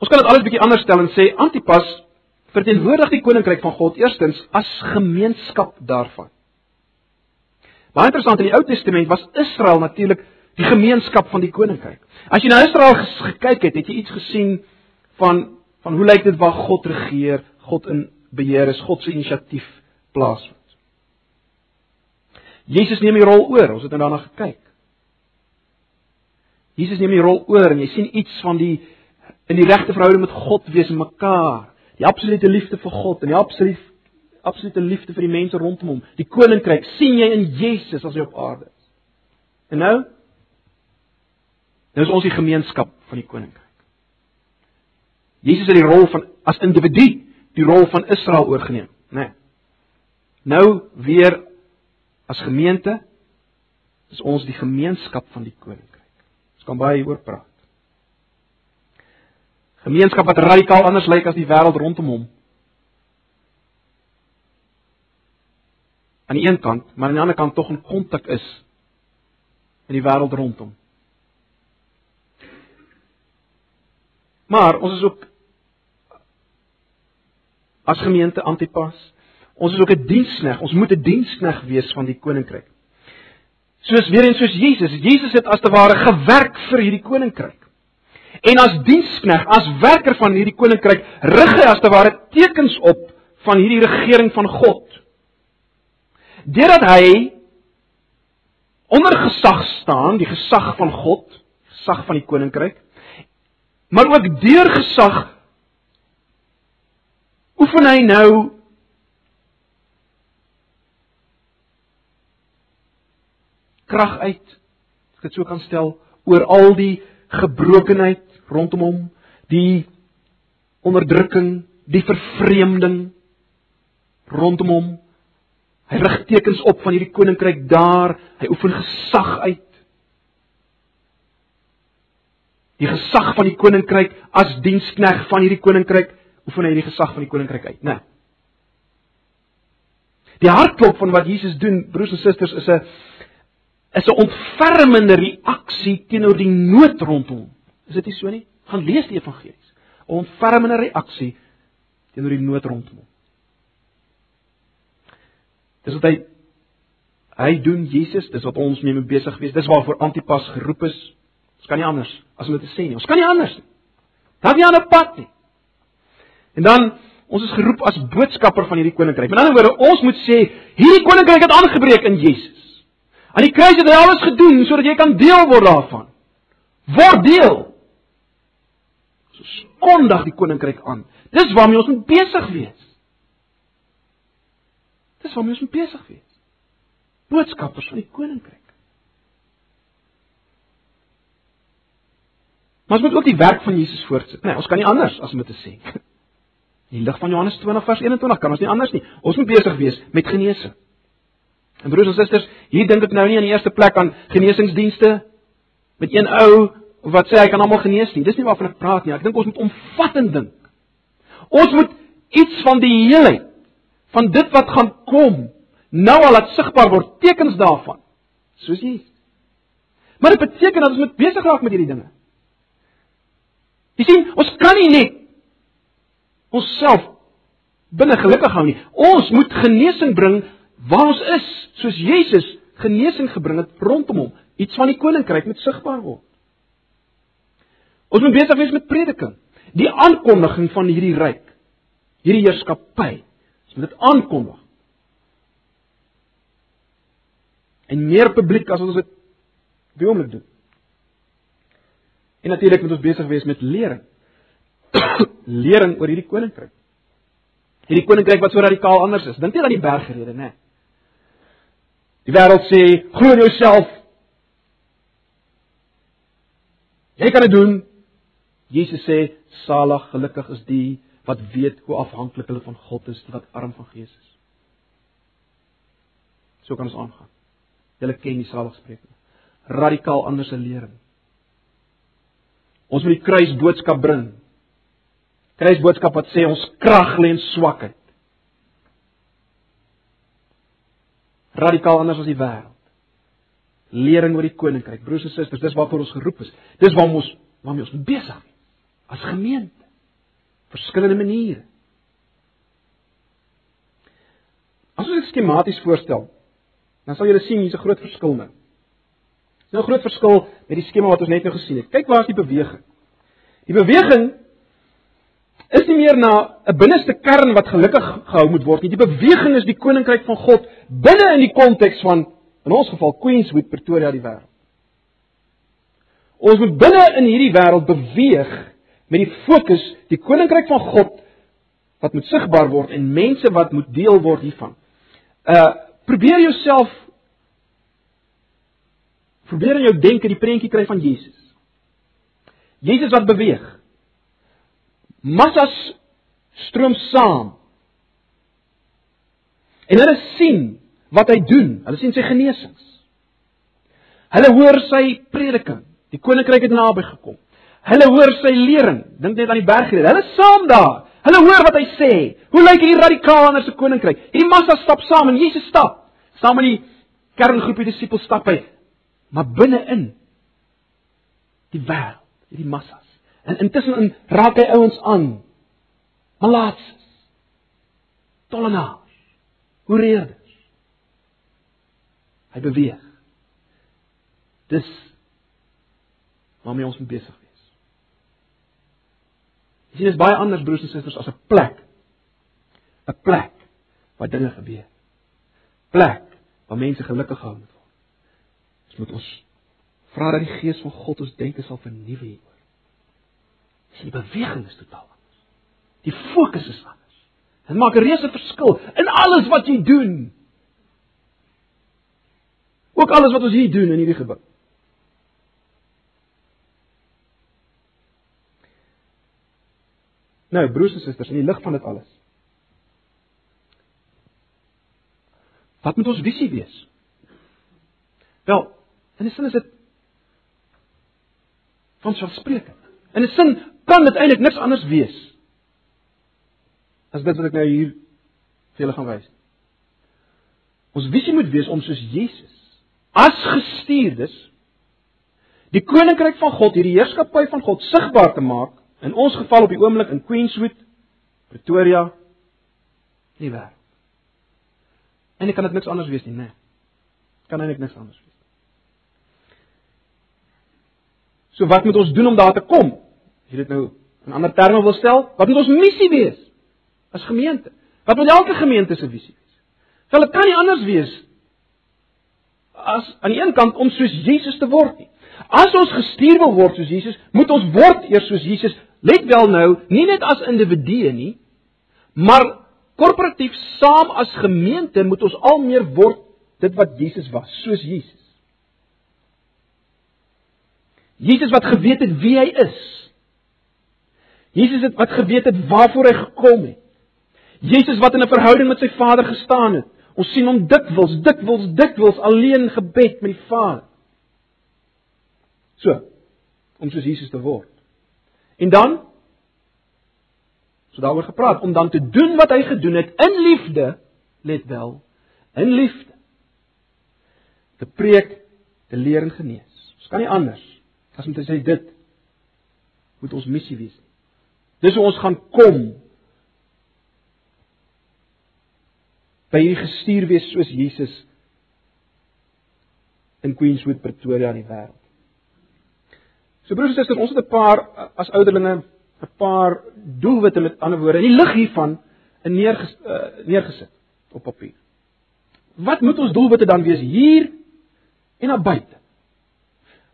Ons kan dit alles bietjie anders stel en sê Antipas verteenwoordig die koninkryk van God eerstens as gemeenskap daarvan. Baie interessant in die Ou Testament was Israel natuurlik die gemeenskap van die koninkryk. As jy na Israel gekyk het, het jy iets gesien van van hoe lyk dit waar God regeer, God in beheer is, God se inisiatief plaasvind. Jesus neem die rol oor, ons het nou daarna gekyk. Jesus neem die rol oor en jy sien iets van die in die regte verhouding met God wees en mekaar. Die absolute liefde vir God en die absolute absolute liefde vir die mense rondom hom. Die koninkryk sien jy in Jesus as hy op aarde is. En nou Nou is ons die gemeenskap van die koninkryk. Jesus het die rol van as individu die rol van Israel oorgeneem, né? Nee. Nou weer as gemeente is ons die gemeenskap van die koninkryk. Ons kan baie hieroor praat. Gemeenskap wat radikaal anders lyk as die wêreld rondom hom. Aan die een kant, maar aan die ander kant tog in kontak is in die wêreld rondom. Maar ons is ook as gemeente Antipas. Ons is ook 'n dienskneg. Ons moet 'n dienskneg wees van die koninkryk. Soos weer en soos Jesus. Jesus het as te ware gewerk vir hierdie koninkryk. En as dienskneg, as werker van hierdie koninkryk, rig hy as te ware tekens op van hierdie regering van God. Deurdat hy onder gesag staan, die gesag van God, gesag van die koninkryk, maar ook deur gesag oefen hy nou krag uit, as ek dit so kan stel, oor al die gebrokenheid rondom hom, die onderdrukking, die vervreemding rondom hom. Hy rig tekens op van hierdie koninkryk daar, hy oefen gesag uit. Die gesag van die koninkryk as dienskneg van hierdie koninkryk oefen hy die gesag van die koninkryk uit, né? Nee. Die hartklop van wat Jesus doen, broers en susters, is 'n is 'n ontfermende reaksie teenoor die nood rondom. Is dit nie so nie? Gaan lees die evangelies. 'n Ontfermende reaksie teenoor die nood rondom hom. Dis wat hy hy doen Jesus, dis wat ons mee besig wees. Dis waarvoor Antipas geroep is. Ons kan nie anders as om dit te sê nie. Ons kan nie anders nie. Daar is nie 'n ander pad nie. En dan ons is geroep as boodskapper van hierdie koninkryk. Met ander woorde, ons moet sê hierdie koninkryk het aangebreek in Jesus. Aan die kruis het hy alles gedoen sodat jy kan deel word daarvan. Word deel. So skondig die koninkryk aan. Dis waarmee ons moet besig wees. Dis is waarmee ons besig wees. Boodskappers van die koninkryk. Maar ons moet ook die werk van Jesus voortsit. Nee, ons kan nie anders as om dit te sê. In die lig van Johannes 20 vers 21 kan ons nie anders nie. Ons moet besig wees met genesing. En broers en susters, hier dink ek nou nie in die eerste plek aan genesingsdienste met een ou wat sê hy kan almal genees nie. Dis nie waarvan ek praat nie. Ek dink ons moet omvattend dink. Ons moet iets van die heelheid van dit wat gaan kom nou al laat sigbaar word, tekens daarvan. Soos hier. Maar dit beteken dat ons moet besig raak met hierdie dinge. Jy sien, ons kan nie net onsself binne gelukkig hou nie. Ons moet genesing bring waar ons is, soos Jesus genesing gebring het rondom hom. Iets van die koninkryk moet sigbaar word. Ons moet besig wees met prediking, die aankondiging van hierdie ryk, hierdie heerskappy. Ons moet dit aankondig. En meer publiek as ons dit wie om dit doen. En natuurlik moet ons besig wees met lering. lering oor hierdie koninkryk. Hierdie koninkryk wat so radikaal anders is. Dink net aan die bergrede, né? Die wêreld sê, glo in jouself. Jy kan dit doen. Jesus sê, salig, gelukkig is die wat weet hoe afhanklik hulle van God is, wat arm van gees is. So kan ons aangaan. Julle ken die saligspreek. Radikaal anders 'n lering. Ons moet die kruisboodskap bring. Kruisboodskap wat sê ons krag lê in swakheid. Radikaal anders as die wêreld. Lering oor die koninkryk. Broers en susters, dis waarvoor ons geroep is. Dis waarom ons waarmee ons besig is as gemeente. Verskillende maniere. As ons dit skematies voorstel, dan sal julle sien hier's 'n groot verskil nou. Dis nou 'n groot verskil met die skema wat ons net nou gesien het. Kyk waar is die beweging? Die beweging is nie meer na 'n binneste kern wat gelukkig gehou moet word nie. Die beweging is die koninkryk van God binne in die konteks van in ons geval Queenswood, Pretoria die wêreld. Ons moet binne in hierdie wêreld beweeg met die fokus die koninkryk van God wat moet sigbaar word en mense wat moet deel word hiervan. Uh probeer jouself Probeer in jou denke die prentjie kry van Jesus. Jesus wat beweeg. Massas stroom saam. En hulle sien wat hy doen. Hulle sien sy genesings. Hulle hoor sy prediking. Die koninkryk het naby gekom. Hulle hoor sy lering. Dink net aan die bergrede. Hulle saam daar. Hulle hoor wat hy sê. Hoe lyk hierdie radikale se koninkryk? Hierdie massa stap saam en Jesus stap. Saam met die kerngroepie disippels stap hy maar binne-in die wêreld, hierdie massas. En intussen in raak hy ouens aan. Malaatses. Tollenaars. Hoereerders. Hy beweeg. Dis waarmee ons besig is. Dit is baie anders broers en susters as 'n plek. 'n Plek waar dinge gebeur. Plek waar mense gelukkig gehou word. Ons moet ons vra dat die Gees van God ons denke sal vernuwe hieroor. Die beweging is totaal anders. Die fokus is anders. Dit maak 'n reuse verskil in alles wat jy doen. Ook alles wat ons hier doen in hierdie gebou. Nou, broers en susters, in die lig van dit alles. Wat moet ons visie wees? Wel, In 'n sin is dit van selfspreekend. In 'n sin kan dit eintlik niks anders wees as dit wat ek nou hier vir julle gaan wys. Ons visie moet wees om soos Jesus as gestuurdes die koninkryk van God, hierdie heerskappy van God sigbaar te maak in ons geval op die oomblik in Queenswood, Pretoria, nie waar. En ek kan dit niks anders wees nie, né? Nee. Kan eintlik niks anders wees. So wat moet ons doen om daar te kom? As jy dit nou in ander terme wil stel, wat moet ons missie wees as gemeente? Wat moet elke gemeente se visie wees? Wel, dit kan nie anders wees as aan die een kant om soos Jesus te word nie. As ons gestuur wil word soos Jesus, moet ons word eers soos Jesus. Let wel nou, nie net as individue nie, maar korporatief saam as gemeente moet ons al meer word dit wat Jesus was, soos Jesus. Jesus wat geweet het wie hy is. Jesus het wat geweet het waarvoor hy gekom het. Jesus wat in 'n verhouding met sy Vader gestaan het. Ons sien hom dikwels, dikwels, dikwels alleen gebed met die Vader. So, om soos Jesus te word. En dan so daaroor gepraat om dan te doen wat hy gedoen het in liefde, let wel, in liefde. Te preek, te leer en genees. Ons kan nie anders as om te sê dit moet ons missie wees. Dis hoe ons gaan kom by hierdie gestuur wees soos Jesus in Queenswood Pretoria in die wêreld. So broers en susters, ons het 'n paar as ouderlinge 'n paar doelwitte met ander woorde in die lig hiervan in neerges, uh, neergesit op papier. Wat moet ons doelwitte dan wees hier en na buite?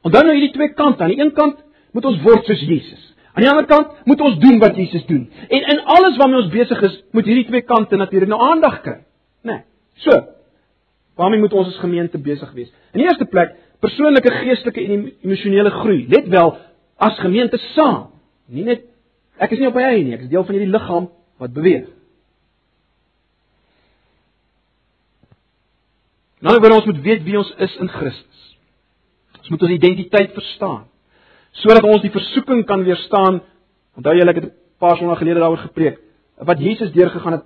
Onthou nou hierdie twee kante. Aan die een kant moet ons word soos Jesus. Aan die ander kant moet ons doen wat Jesus doen. En in alles waarmee ons besig is, moet hierdie twee kante natuurlik nou aandag kry. Né? Nee. So. Waarmee moet ons as gemeente besig wees? In die eerste plek, persoonlike geestelike en emosionele groei. Let wel, as gemeente saam. Nie net ek is nie op my eie nie, ek is deel van hierdie liggaam wat beweeg. Nou wil ons moet weet wie ons is in Christus. Ons moet ons identiteit verstaan sodat ons die versoeking kan weerstaan. Onthou julle ek het 'n paar sonnae gelede daaroor gepreek wat Jesus deurgegaan het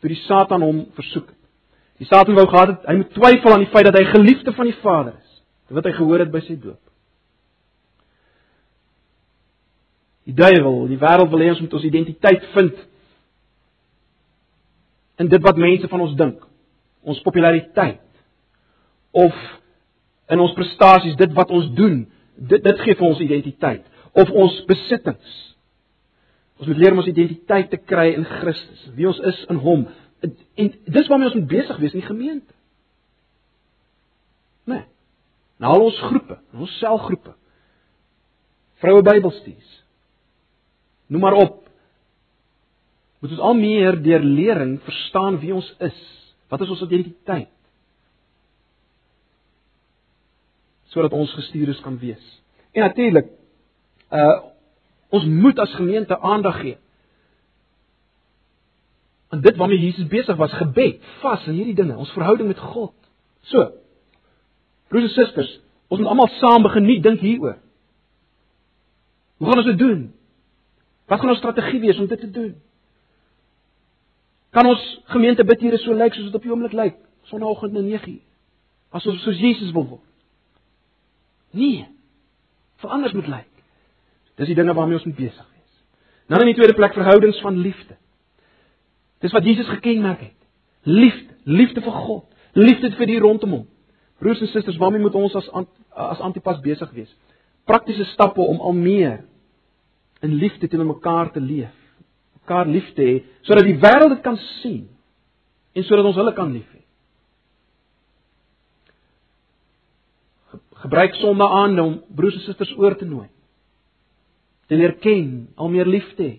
toe die Satan hom versoek het. Die Satan wou gehad het hy moet twyfel aan die feit dat hy geliefde van die Vader is, wat hy gehoor het by sy doop. Die duiwel, die wêreld wil hê ons moet ons identiteit vind in dit wat mense van ons dink, ons populariteit of in ons prestasies, dit wat ons doen, dit dit gee vir ons identiteit of ons besittings. Ons moet leer om ons identiteit te kry in Christus, wie ons is in Hom. En dis waarmee ons moet besig wees in die gemeente. Nee. Nou al ons groepe, ons selgroepe. Vroue Bybelstudies. Noem maar op. Moet ons al meer deur lering verstaan wie ons is. Wat is ons identiteit? Sodat ons gestuurdes kan wees. En natuurlik uh ons moet as gemeente aandag gee aan dit waarmee Jesus besig was, gebed, vas en hierdie dinge, ons verhouding met God. So. Broers en susters, ons moet almal saam begin nie dink hieroor. Hoe gaan ons dit doen? Wat gaan ons strategie wees om dit te doen? Kan ons gemeente bid hier so lyk soos dit op die oomblik lyk, sonoggend na 9uur? As ons soos Jesus wil word. Nee. Verander moet lyk. Dis die dinge waarmee ons moet besig wees. Dan in die tweede plek verhoudings van liefde. Dis wat Jesus gekenmerk het. Liefde, liefde vir God, liefde vir die rondom hom. Broers en susters, waarmee moet ons as as antipas besig wees? Praktiese stappe om al meer in liefde teenoor mekaar te leef. Mekaar lief te hê sodat die wêreld dit kan sien en sodat ons hulle kan lief hê. Gebruik sonde aan om broers en susters oor te nooi. Te leer ken, al meer lief te hê.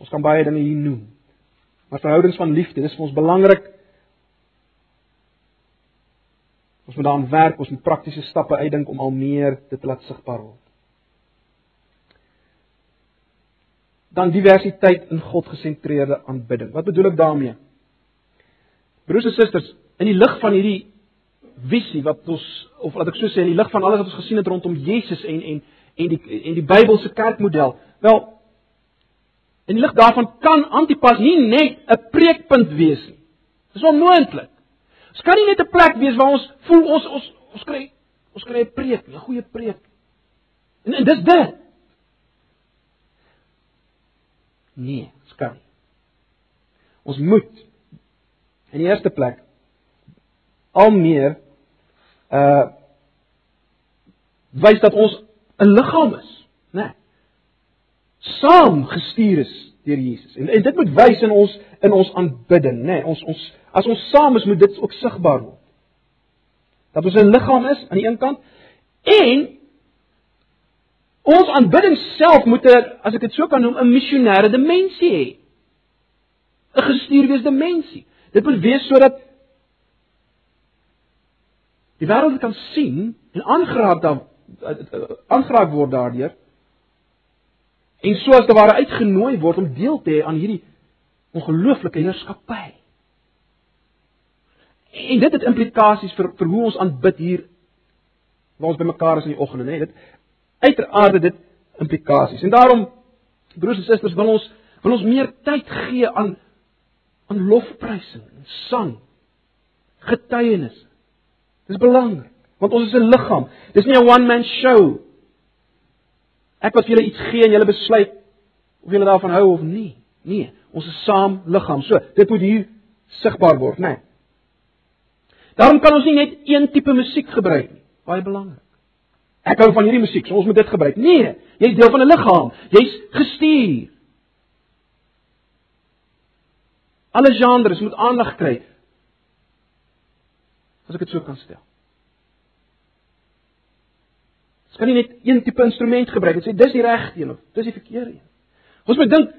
Ons kan baie dinge hier noem. Maar verhoudings van liefde, dis vir ons belangrik. Ons moet daaraan werk, ons moet praktiese stappe uitdink om al meer dit laat sigbaar word. Dan diversiteit in God gesentreerde aanbidding. Wat bedoel ek daarmee? Broers en susters, in die lig van hierdie visie wat ons of laat ek so sê in die lig van alles wat ons gesien het rondom Jesus en en en die en die Bybelse kerkmodel. Wel in die lig daarvan kan Antipas nie net 'n preekpunt wees nie. Dis onmoontlik. Dit kan nie net 'n plek wees waar ons voel ons ons ons kry ons kry 'n preek, 'n goeie preek. En, en dis dit. Nee, skam. Ons moet in die eerste plek al meer uh wys dat ons 'n liggaam is, né? Nee. Saam gestuur is deur Jesus. En, en dit moet wys in ons in ons aanbidding, né? Nee, ons ons as ons saam is, moet dit ook sigbaar word. Dat ons 'n liggaam is aan die een kant en ons aanbidding self moet 'n as ek dit so kan noem, 'n missionêre dimensie hê. 'n gestuurwees dimensie. Dit moet wees sodat die wêreld kan sien en aangeraak dan aangeraak word daardeur. En soos te ware uitgenooi word om deel te hê aan hierdie ongelooflike heerskappy. En dit het implikasies vir vir hoe ons aanbid hier waar ons bymekaar is in die oggende, nê? Dit uiteraard dit implikasies. En daarom broers en susters, wil ons wil ons meer tyd gee aan aan lofprysing sang. Getuienis. Dis belangrik, want ons is 'n liggaam. Dis nie 'n one man show. Ek wat julle iets gee en julle besluit of julle daarvan hou of nie. Nee, ons is saam liggaam. So, dit moet hier sigbaar word, né? Nee. Daarom kan ons nie net een tipe musiek gebruik nie. Baie belangrik. Ek hou van hierdie musiek, so ons moet dit gebruik. Nee, jy's deel van 'n liggaam. Jy's gestuur. Alle genres moet aandag kry. As ek dit so kan stel. Ons kan nie net een tipe instrument gebruik en sê dis die regte een of dis die verkeerde een. Ons moet dink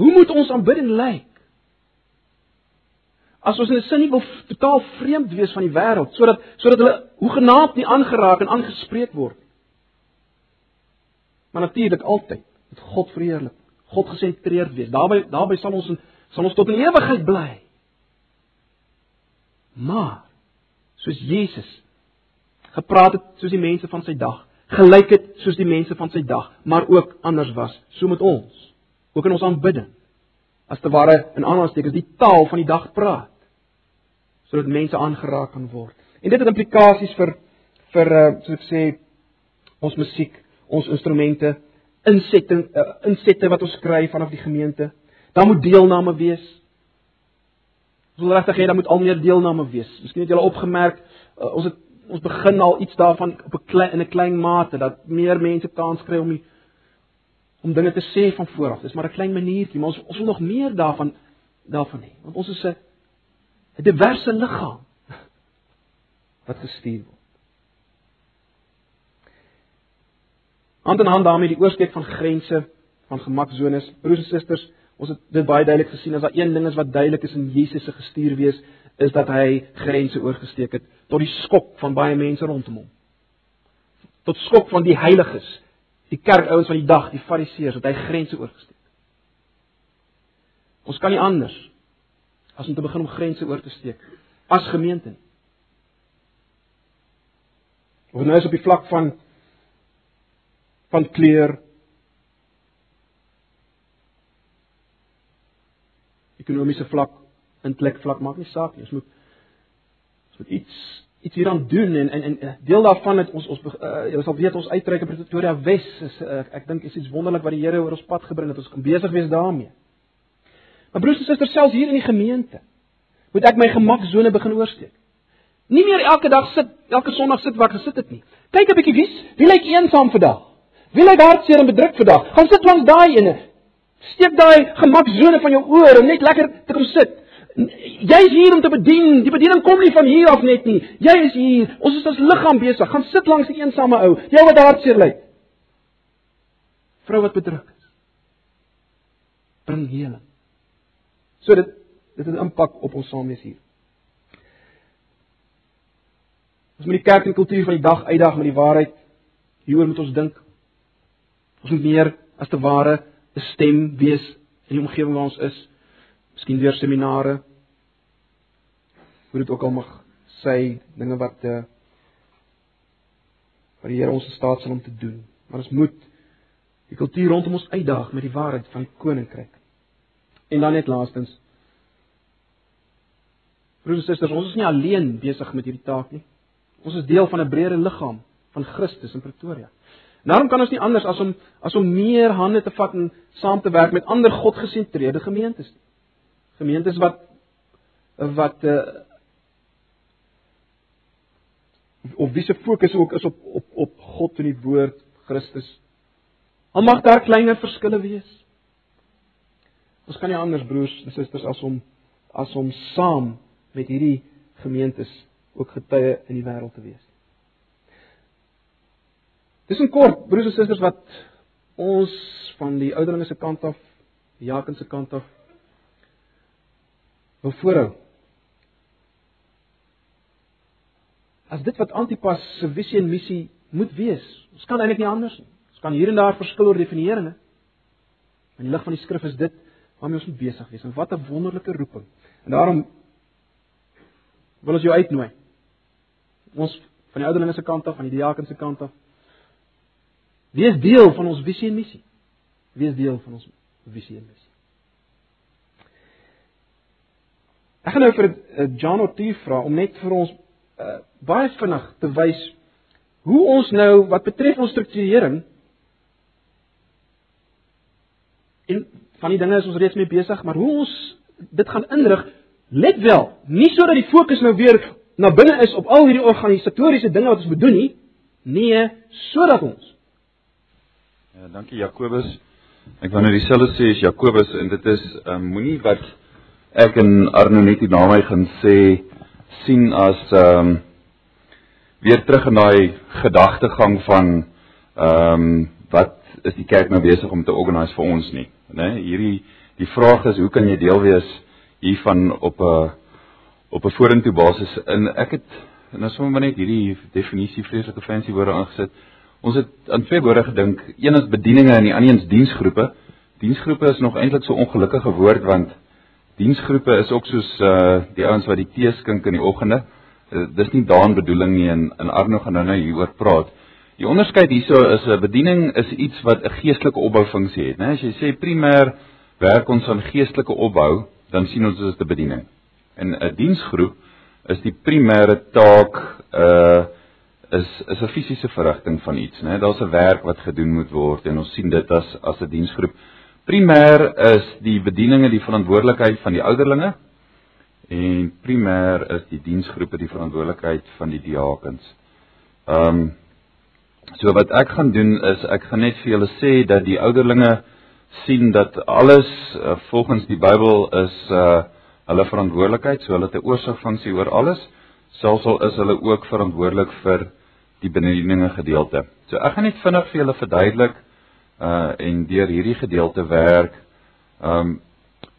Hoe moet ons aanbidding lyk? As ons in 'n sin nie wil totaal vreemd wees van die wêreld sodat sodat hulle hoegenaamd nie aangeraak en aangespreek word. Maar natuurlik altyd met God verheerlik, God gesentreerd wees. Daarby daarby sal ons sal ons tot in ewigheid bly. Maar soos Jesus gepraat het soos die mense van sy dag, gelyk het soos die mense van sy dag, maar ook anders was, so met ons, ook in ons aanbidding. As te ware in aanhalingstekens die taal van die dag praat sodat mense aangeraak kan word. En dit het implikasies vir vir uh, soos ek sê ons musiek, ons instrumente, insetting uh, insette wat ons kry vanaf die gemeente. Daar moet deelname wees. Ons wil regtig hê daar moet al meer deelname wees. Miskien het julle opgemerk, uh, ons het ons begin al iets daarvan op 'n klein in 'n klein mate dat meer mense kans kry om die, om dinge te sê van vooraf. Dis maar 'n klein maniertjie, maar ons ons wil nog meer daarvan daarvan hê. Want ons is 'n 'n diverse liggaam wat gestuur word. Hand in hand daarmee die oorskeid van grense van gemaksones, broers en susters, ons het dit baie duidelik gesien as daar een ding is wat duidelik is in Jesus se gestuur wees, is dat hy grense oorgesteek het tot die skok van baie mense rondom hom. Tot skok van die heiliges, die kerkouens van die dag, die fariseërs, het hy grense oorgesteek. Ons kan nie anders as om te begin om grense oor te steek as gemeente. Of nou is op die vlak van van kleur ekonomiese vlak, intellek vlak maak nie saak nie. Ons moet ons moet iets iets hieraan doen en en en deel daarvan het ons ons uh, jy sal weet ons uitreik in Pretoria Wes is uh, ek dink is iets wonderlik wat die Here oor ons pad gebring het. Ons kan besig wees daarmee. Maar broers en susters, selfs hier in die gemeente, moet ek my gemaksone begin oorsteek. Nie meer elke dag sit, elke Sondag sit waar ek gesit het nie. Kyk 'n bietjie wie wie lyk eensaam vandag? Wie lyk hartseer en bedruk vandag? Gaan sit langs daai ene. Steek daai gemaksone van jou oor om net lekker te kom sit. Jy is hier om te bedien. Die bediening kom nie van hier af net nie. Jy is hier. Ons is as liggaam besig. Gaan sit langs die eensame ou. Jy wat hartseer lyk. Vrou wat bedruk is. Bring heling. So dit dit het 'n impak op ons saamwees hier. Ons moet die kerk en kultuur van die dag uitdag met die waarheid. Hieroor moet ons dink. Ons moet meer as te ware 'n stem wees in die omgewing waar ons is. Miskien deur seminare. Hoe dit ook al mag sê, dinge wat uh wat die Here ons staat sal om te doen. Maar ons moet die kultuur rondom ons uitdaag met die waarheid van die koninkryk. En dan net laastens. Broers en susters, ons is nie alleen besig met hierdie taak nie. Ons is deel van 'n breër liggaam van Christus in Pretoria. Daarom kan ons nie anders as om as om meer hande te vat en saam te werk met ander God-gesentreerde gemeentes nie. Gemeentes wat wat uh of wie se fokus ook is op op op God en die woord Christus. Al mag daar kleiner verskille wees. Ons kan nie anders broers en susters as om as om saam met hierdie gemeentes ook getuie in die wêreld te wees. Dis 'n kort broers en susters wat ons van die ouderlinge se kant af Jakob se kant af wil voorhou. As dit wat Antipas se visie en missie moet wees. Ons kan eintlik nie anders nie. Ons kan hier en daar verskil oor definieringe. In die lig van die skrif is dit waarmee ons moet besig wees. En wat 'n wonderlike roeping. En daarom wil ons jou uitnooi. Ons van die ouderlinge se kant af, van die diaken se kant af. Wees deel van ons visie en missie. Wees deel van ons visie en missie. Ek gaan nou vir eh, John Otti vra om net vir ons uh, baie vinnig te wys hoe ons nou wat betref ons strukturering en van die dinge is ons reeds mee besig, maar hoe ons dit gaan inrig, let wel, nie sodat die fokus nou weer na binne is op al hierdie organisatoriese dinge wat ons moet doen nie, nee, sodat ons Ja, dankie Jakobus. Ek wou nou dieselfde sê as Jakobus en dit is um, moenie wat ek en Arno net na my gaan sê sien as ehm um, weer terug in daai gedagtegang van ehm um, wat is die kerk nou besig om te organise vir ons nie, né? Hierdie die vraag is hoe kan jy deel wees hiervan op 'n op 'n vorentoe basis in ek het nou sommer net hierdie definisie vreeslike fancy woorde aangesit. Ons het aan twee woorde gedink, een is bedieninge en die ander is diensgroepe. Diensgroepe is nog eintlik so ongelukkige woord want diensgroepe is ook soos uh die ouens wat die tee skink in die oggende. Uh, dis nie daan bedoeling nie en in Arno gaan nou nou hieroor praat. Die onderskeid hierso is 'n bediening is iets wat 'n geestelike opboufunksie het, né? As jy sê primêr werk ons aan geestelike opbou, dan sien ons dit as 'n bediening. En 'n diensgroep is die primêre taak uh is is 'n fisiese verrigting van iets, né? Daar's 'n werk wat gedoen moet word en ons sien dit as as 'n diensgroep. Primêr is die bedieninge die verantwoordelikheid van die ouderlinge en primêr is die diensgroepe die verantwoordelikheid van die diakens. Ehm um, so wat ek gaan doen is ek gaan net vir julle sê dat die ouderlinge sien dat alles uh, volgens die Bybel is uh hulle verantwoordelikheid, so hulle het 'n oorsigfunksie oor alles, selfs al is hulle ook verantwoordelik vir die bedieninge gedeelte. So ek gaan net vinnig vir julle verduidelik uh en deur hierdie gedeelte werk. Um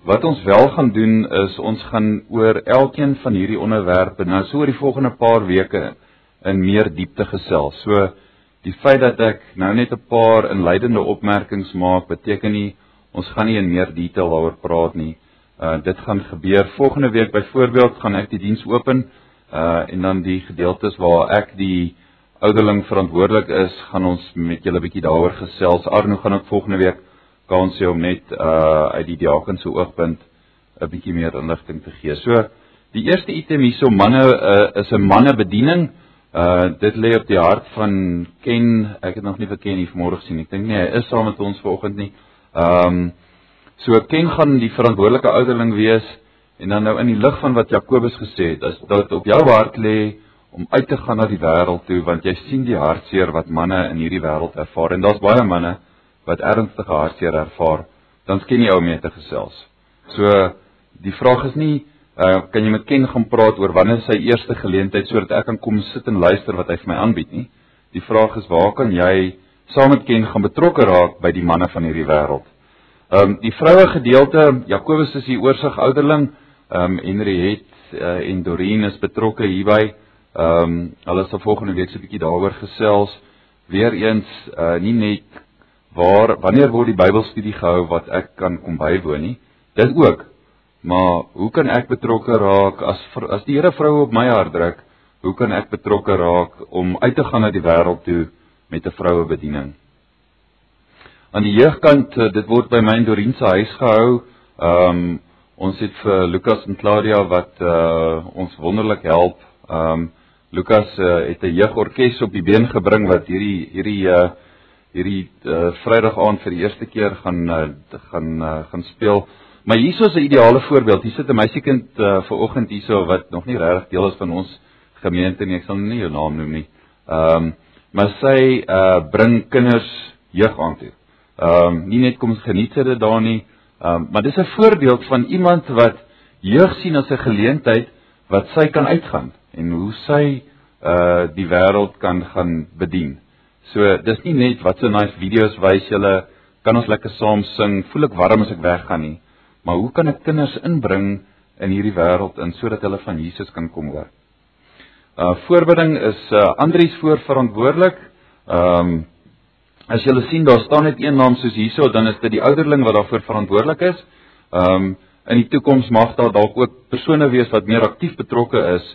wat ons wel gaan doen is ons gaan oor elkeen van hierdie onderwerpe nou so oor die volgende paar weke in meer diepte gesels. So die feit dat ek nou net 'n paar inleidende opmerkings maak beteken nie ons gaan nie in meer detail daaroor praat nie. Uh dit gaan gebeur volgende week byvoorbeeld gaan ek die diens open uh en dan die gedeeltes waar ek die ouderling verantwoordelik is, gaan ons met julle 'n bietjie daaroor gesels. Arno gaan ook volgende week kans hê om net uh uit die diaken se oogpunt 'n bietjie meer inligting te gee. So, die eerste item hierso manne uh, is 'n mannebediening. Uh dit lê op die hart van Ken. Ek het nog nie vir Ken hier vanmôre gesien. Ek dink nie hy is saam met ons vanoggend nie. Um so Ken gaan die verantwoordelike ouderling wees en dan nou in die lig van wat Jakobus gesê het, as dit op jou hart lê om uit te gaan na die wêreld toe want jy sien die hartseer wat manne in hierdie wêreld ervaar en daar's baie manne wat ernstige hartseer ervaar dan skien jy ou mee te gesels. So die vraag is nie uh, kan jy met Ken gaan praat oor wanneer sy eerste geleentheid sodat ek kan kom sit en luister wat hy vir my aanbied nie. Die vraag is waar kan jy saam met Ken gaan betrokke raak by die manne van hierdie wêreld? Ehm um, die vroue gedeelte Jakobus is die oorsig ouderling, ehm um, Henry het uh, en Doreen is betrokke hierby. Ehm um, hulle sal volgende week so 'n bietjie daaroor gesels. Weereens uh nie net waar wanneer word die Bybelstudie gehou wat ek kan kom bywoon nie. Dit ook. Maar hoe kan ek betrokke raak as as die Here vroue op my hart druk? Hoe kan ek betrokke raak om uit te gaan na die wêreld toe met 'n vroue bediening? Aan die jeugkant, eh, dit word by my in Dorien se huis gehou. Ehm um, ons het vir Lukas en Claudia wat uh ons wonderlik help. Ehm um, Lukas uh, het 'n jeugorkes op die been gebring wat hierdie hierdie uh hierdie uh, Vrydag aand vir die eerste keer gaan uh, gaan uh, gaan speel. Maar hierso is 'n ideale voorbeeld. Hier sit 'n meisiekind uh, ver oggend hierso wat nog nie regtig deel is van ons gemeente nie. Ek sal nie jou naam noem nie. Ehm um, maar sy uh bring kinders jeug aan toe. Ehm um, nie net kom geniet sy dit daar nie, ehm um, maar dis 'n voorbeeld van iemand wat jeug sien as 'n geleentheid wat sy kan uitgaan en hoe sy uh die wêreld kan gaan bedien. So dis nie net wat so nice video's wys julle kan ons lekker saam sing, voel ek warm as ek weggaan nie. Maar hoe kan ek kinders inbring in hierdie wêreld in sodat hulle van Jesus kan kom hoor? Uh voorbereiding is uh Andries voorverantwoordelik. Ehm um, as julle sien daar staan net een naam soos hierso, dan is dit die ouderling wat daarvoor verantwoordelik is. Ehm um, in die toekoms mag daar dalk ook persone wees wat meer aktief betrokke is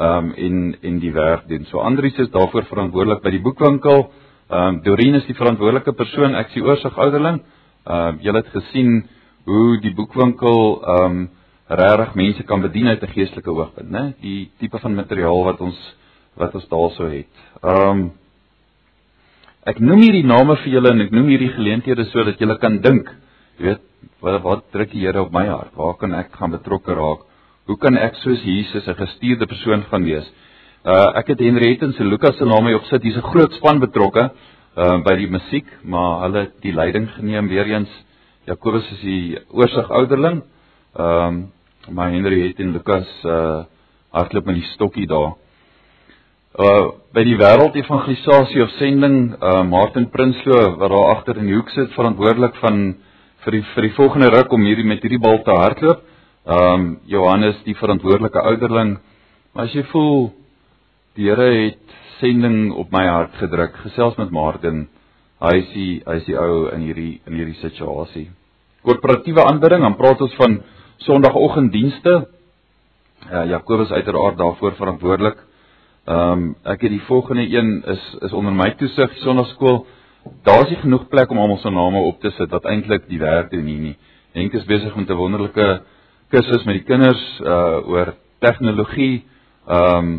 ehm um, en en die werk doen. So Andries is daarvoor verantwoordelik by die boekwinkel. Ehm um, Dorien is die verantwoordelike persoon, ek sien oorsig ouderling. Ehm uh, julle het gesien hoe die boekwinkel ehm um, regtig mense kan bedien uit 'n geestelike oogpunt, né? Die tipe van materiaal wat ons wat ons daarso het. Ehm um, Ek noem hierdie name vir julle en ek noem hierdie geleenthede sodat julle kan dink, jy weet, wat wat druk die Here op my hart? Waar kan ek gaan betrokke raak? Hoe kan ek soos Jesus 'n gestuurde persoon gaan wees? Uh ek het Henriette en se Lukas se name opgesit. Hier's 'n groot span betrokke uh by die musiek, maar hulle het die leiding geneem weer eens. Jakobus is die oorsig ouderling. Ehm um, maar Henriette en Lukas uh hardloop met die stokkie daar uh by die wêreldevangelisasie of sending uh Martin Prinsloo wat daar agter in die hoek sit verantwoordelik van vir die vir die volgende ruk om hierdie met hierdie bal te hardloop. Um Johannes die verantwoordelike ouderling. Maar as jy voel die Here het sending op my hart gedruk, gesels met Martin. Hy is die hy is die ou in hierdie in hierdie situasie. Korporatiewe aanbidding, dan praat ons van Sondagoggenddienste. Ja, Jakobus uiteraard daarvoor verantwoordelik. Ehm um, ek het die volgende een is is onder my toesig sonnaskool. Daar's nie genoeg plek om almal se name op te sit wat eintlik die werk doen hier nie. Henk is besig met 'n wonderlike kursus met die kinders uh oor tegnologie. Ehm um,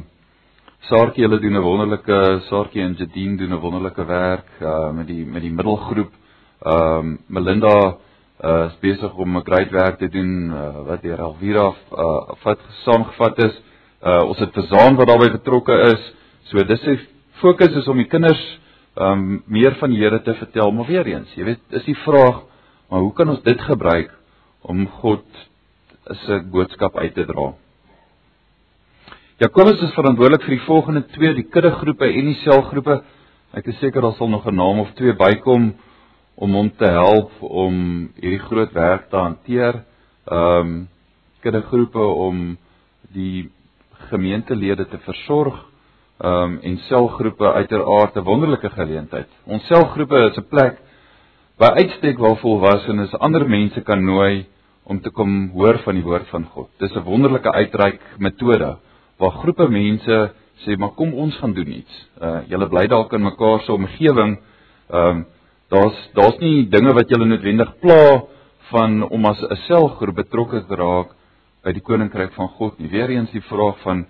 Saartjie hulle doen 'n wonderlike Saartjie en Jadine doen 'n wonderlike werk uh met die met die middelgroep. Ehm um, Melinda uh is besig om 'n groot werk te doen uh, wat deur Alvira uh wat saamgevat is. Uh ons het Versaan wat daarbey betrokke is. So dis sy fokus is om die kinders um meer van die Here te vertel, maar weer eens, jy weet, is die vraag, maar hoe kan ons dit gebruik om God se boodskap uit te dra? Jakobus is verantwoordelik vir die volgende twee, die kuddegroepe en die selgroepe. Ek is seker daar sal nog 'n naam of twee bykom om hom te help om hierdie groot werk te hanteer. Um kuddegroepe om die gemeentelede te versorg um, en selgroepe uiteraard 'n wonderlike geleentheid. Ons selgroepe is 'n plek waar uitstek waar volwassenes ander mense kan nooi om te kom hoor van die woord van God. Dis 'n wonderlike uitreik metode waar groepe mense sê maar kom ons gaan doen iets. Uh julle bly dalk in mekaar se omgewing. Ehm um, daar's daar's nie dinge wat julle noodwendig pla van om as 'n selgroep betrokke te raak by die koninkryk van God nie. Weereens die vraag van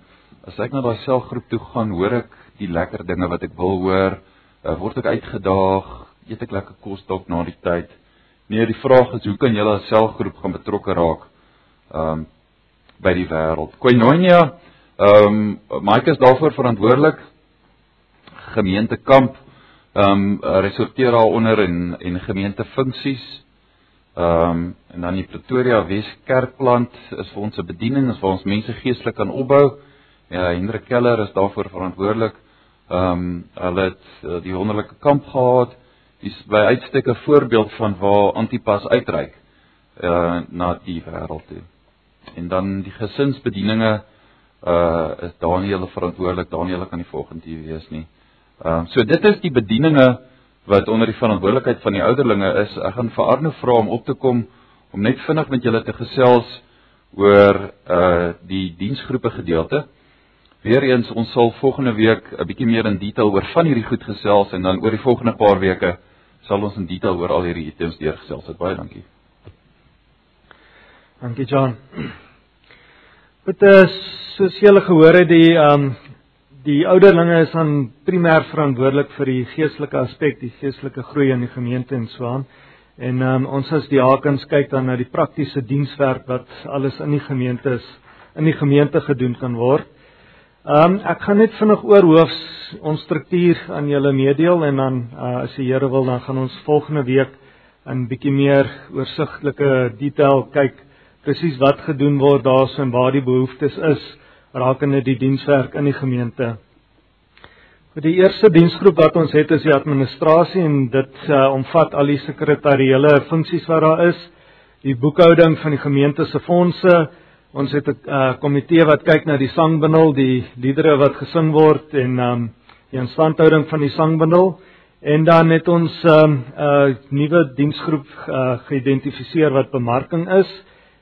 as ek na daai selgroep toe gaan, hoor ek die lekker dinge wat ek wil hoor, uh, word ek uitgedaag, eet ek lekker kos dalk na die tyd. Nee, die vraag is hoe kan julle as selgroep gaan betrokke raak um by die wêreld. Koinonia, um Mike is daarvoor verantwoordelik. Gemeentekamp um resorteer daaronder en en gemeentefunksies. Ehm um, en dan die Pretoria Wes Kerkplant is vir ons 'n bediening, is waar ons mense geestelik kan opbou. Ja, Hendrik Keller is daarvoor verantwoordelik. Ehm um, hulle het uh, die wonderlike kamp gehad. Dis by uitstek 'n voorbeeld van waar Antipas uitreik uh na die wêreld toe. En dan die gesinsbedieninge uh is Daniel verantwoordelik. Daniel kan nie volgende hier wees nie. Ehm um, so dit is die bedieninge wat onder die verantwoordelikheid van die ouderlinge is. Ek gaan vir Arno vra om op te kom om net vinnig met julle te gesels oor uh die diensgroepe gedeelte. Weereens ons sal volgende week 'n bietjie meer in detail oor van hierdie goed gesels en dan oor die volgende paar weke sal ons in detail oor al hierdie items deurgesels. Het. Baie dankie. Dankie John. Dit is soos julle gehoor het die um die ouderlinge is aan primêr verantwoordelik vir die geestelike aspek, die geestelike groei in die gemeente en so aan. En um, ons as die hakens kyk dan na die praktiese dienswerk wat alles in die gemeente is, in die gemeente gedoen kan word. Um ek gaan net vinnig oor hoofs ons struktuur aan julle meedeel en dan uh, as die Here wil dan gaan ons volgende week in bietjie meer oorsigtelike detail kyk presies wat gedoen word daarso en waar die behoeftes is rakende die dienswerk in die gemeente. Vir die eerste diensgroep wat ons het is die administrasie en dit uh, omvat al die sekretariële funksies wat daar is, die boekhouding van die gemeente se fondse. Ons het 'n uh, komitee wat kyk na die sangbundel, die liedere wat gesing word en um, die instandhouding van die sangbundel. En dan het ons 'n um, uh, nuwe diensgroep uh, geïdentifiseer wat bemarking is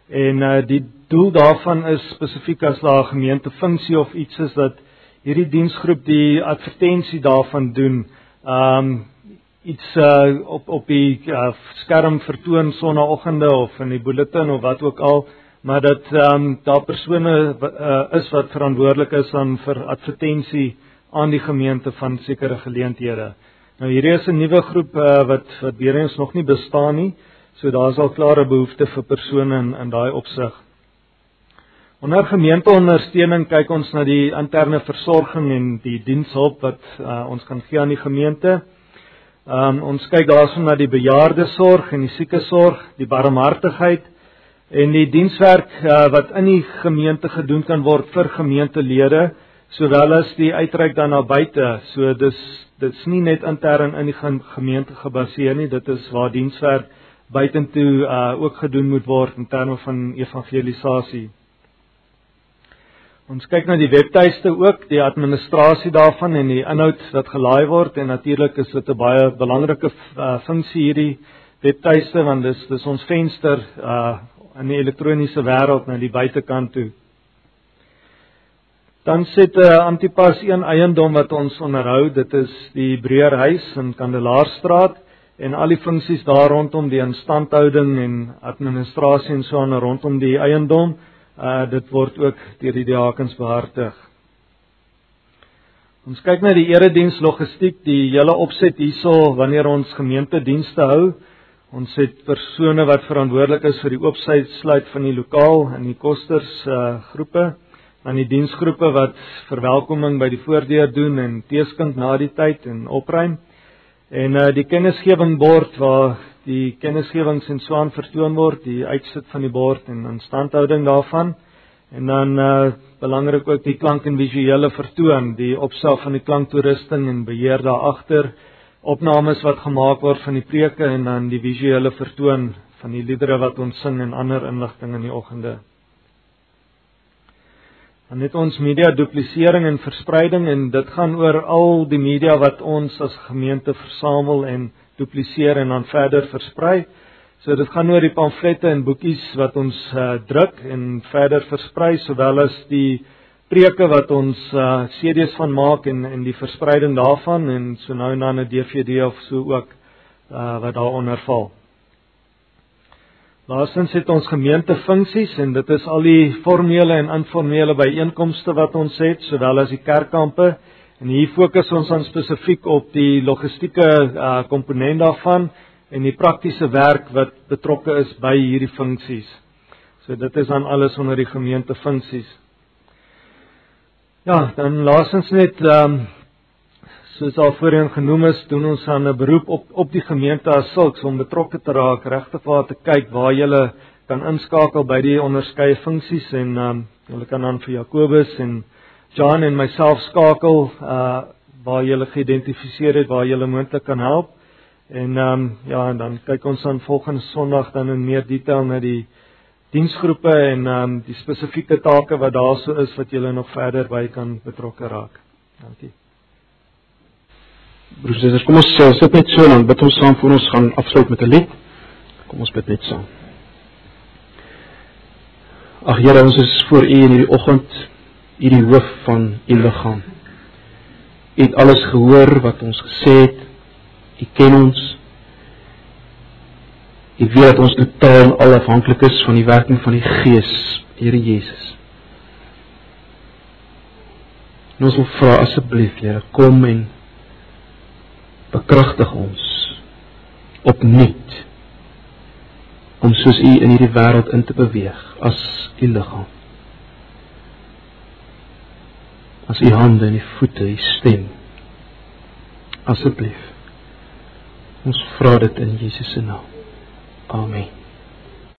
en uh, die doel daarvan is spesifiek as daar 'n gemeentefunksie of iets is dat hierdie diensgroep die advertensie daarvan doen. Um iets uh, op op die uh, skerm vertoon sonnaoggende of in die bulletin of wat ook al, maar dat um daar persone uh, is wat verantwoordelik is aan vir advertensie aan die gemeente van sekere geleenthede. Nou hierdie is 'n nuwe groep uh, wat wat weer eens nog nie bestaan nie. So daar's al klare behoefte vir persone in in daai opsig. Onder gemeenteondersteuning kyk ons na die interne versorging en die dienshulp wat uh, ons kan gee aan die gemeente. Um, ons kyk daarson na die bejaardesorg en die siekesorg, die barmhartigheid en die dienswerk uh, wat in die gemeente gedoen kan word vir gemeentelede sowel as die uitreik dan na buite. So dis dit's nie net intern in die gemeente gebaseer nie, dit is waar dienswerk buitentoe uh, ook gedoen moet word in terme van evangelisasie. Ons kyk na die webtuiste ook, die administrasie daarvan en die inhoud wat gelaai word en natuurlik is dit 'n baie belangrike uh, funksie hierdie webtuiste want dis dis ons venster uh in die elektroniese wêreld na die buitekant toe. Dan sit 'n uh, Antipas een eiendom wat ons onderhou, dit is die Breërhuis in Kandelaarstraat en al die funksies daar rondom die instandhouding en administrasie en so aan rondom die eiendom uh dit word ook deur die diakens behartig. Ons kyk na die erediens logistiek, die hele opset hierso wanneer ons gemeentedienste hou. Ons het persone wat verantwoordelik is vir die oopsluit van die lokaal en die kosters uh groepe, dan die diensgroepe wat verwelkoming by die voordeur doen en teeskink na die tyd en opruim. En uh die kennisgewing bord waar die kennisgewings en swaan vertoon word, die uitsit van die bord en instandhouding daarvan. En dan uh belangrik ook die klank en visuele vertoon, die opstel van die klanktoerusting en beheer daar agter, opnames wat gemaak word van die preke en dan die visuele vertoon van die liedere wat ons sing en ander inligting in die oggende. Dan het ons media duplisering en verspreiding en dit gaan oor al die media wat ons as gemeente versamel en dupliseer en dan verder versprei. So dit gaan oor die pamflette en boekies wat ons uh, druk en verder versprei sowel as die preke wat ons uh, CD's van maak en en die verspreiding daarvan en so nou en dan 'n DVD of so ook uh, wat daaronder val. Laastens het ons gemeentefunksies en dit is al die formele en informele byeenkomste wat ons het sowel as die kerkkampe En hier fokus ons aan spesifiek op die logistieke uh, komponent daarvan en die praktiese werk wat betrokke is by hierdie funksies. So dit is dan alles onder die gemeente funksies. Ja, dan laasens net ehm um, soos al voorheen genoem is, doen ons aan 'n beroep op op die gemeente as sulks om betrokke te raak, regtig waar te kyk waar jy kan inskakel by die onderskeie funksies en ehm um, jy kan dan vir Jakobus en John en myself skakel uh waar jy geïdentifiseer het waar jy moontlik kan help. En ehm um, ja, en dan kyk ons dan volgende Sondag dan in meer detail na die diensgroepe en ehm um, die spesifieke take wat daarso is wat julle nog verder by kan betrokke raak. Dankie. Broers, kom ons uh, sit net so dan bid ons saam voor ons gaan afsluit met 'n lied. Kom ons bid net saam. Ag Here, ons is voor U in hierdie oggend U die hoof van u liggaam. U het alles gehoor wat ons gesê het. U ken ons. U weet dat ons totaal al afhanklik is van die werking van die Gees, Here Jesus. En ons wil vra asseblief, Here, kom en bekragtig ons opnuut om soos U in hierdie wêreld in te beweeg as U liggaam. as u hande en u voete, u stem. Asseblief. Ons vra dit in Jesus se naam. Amen.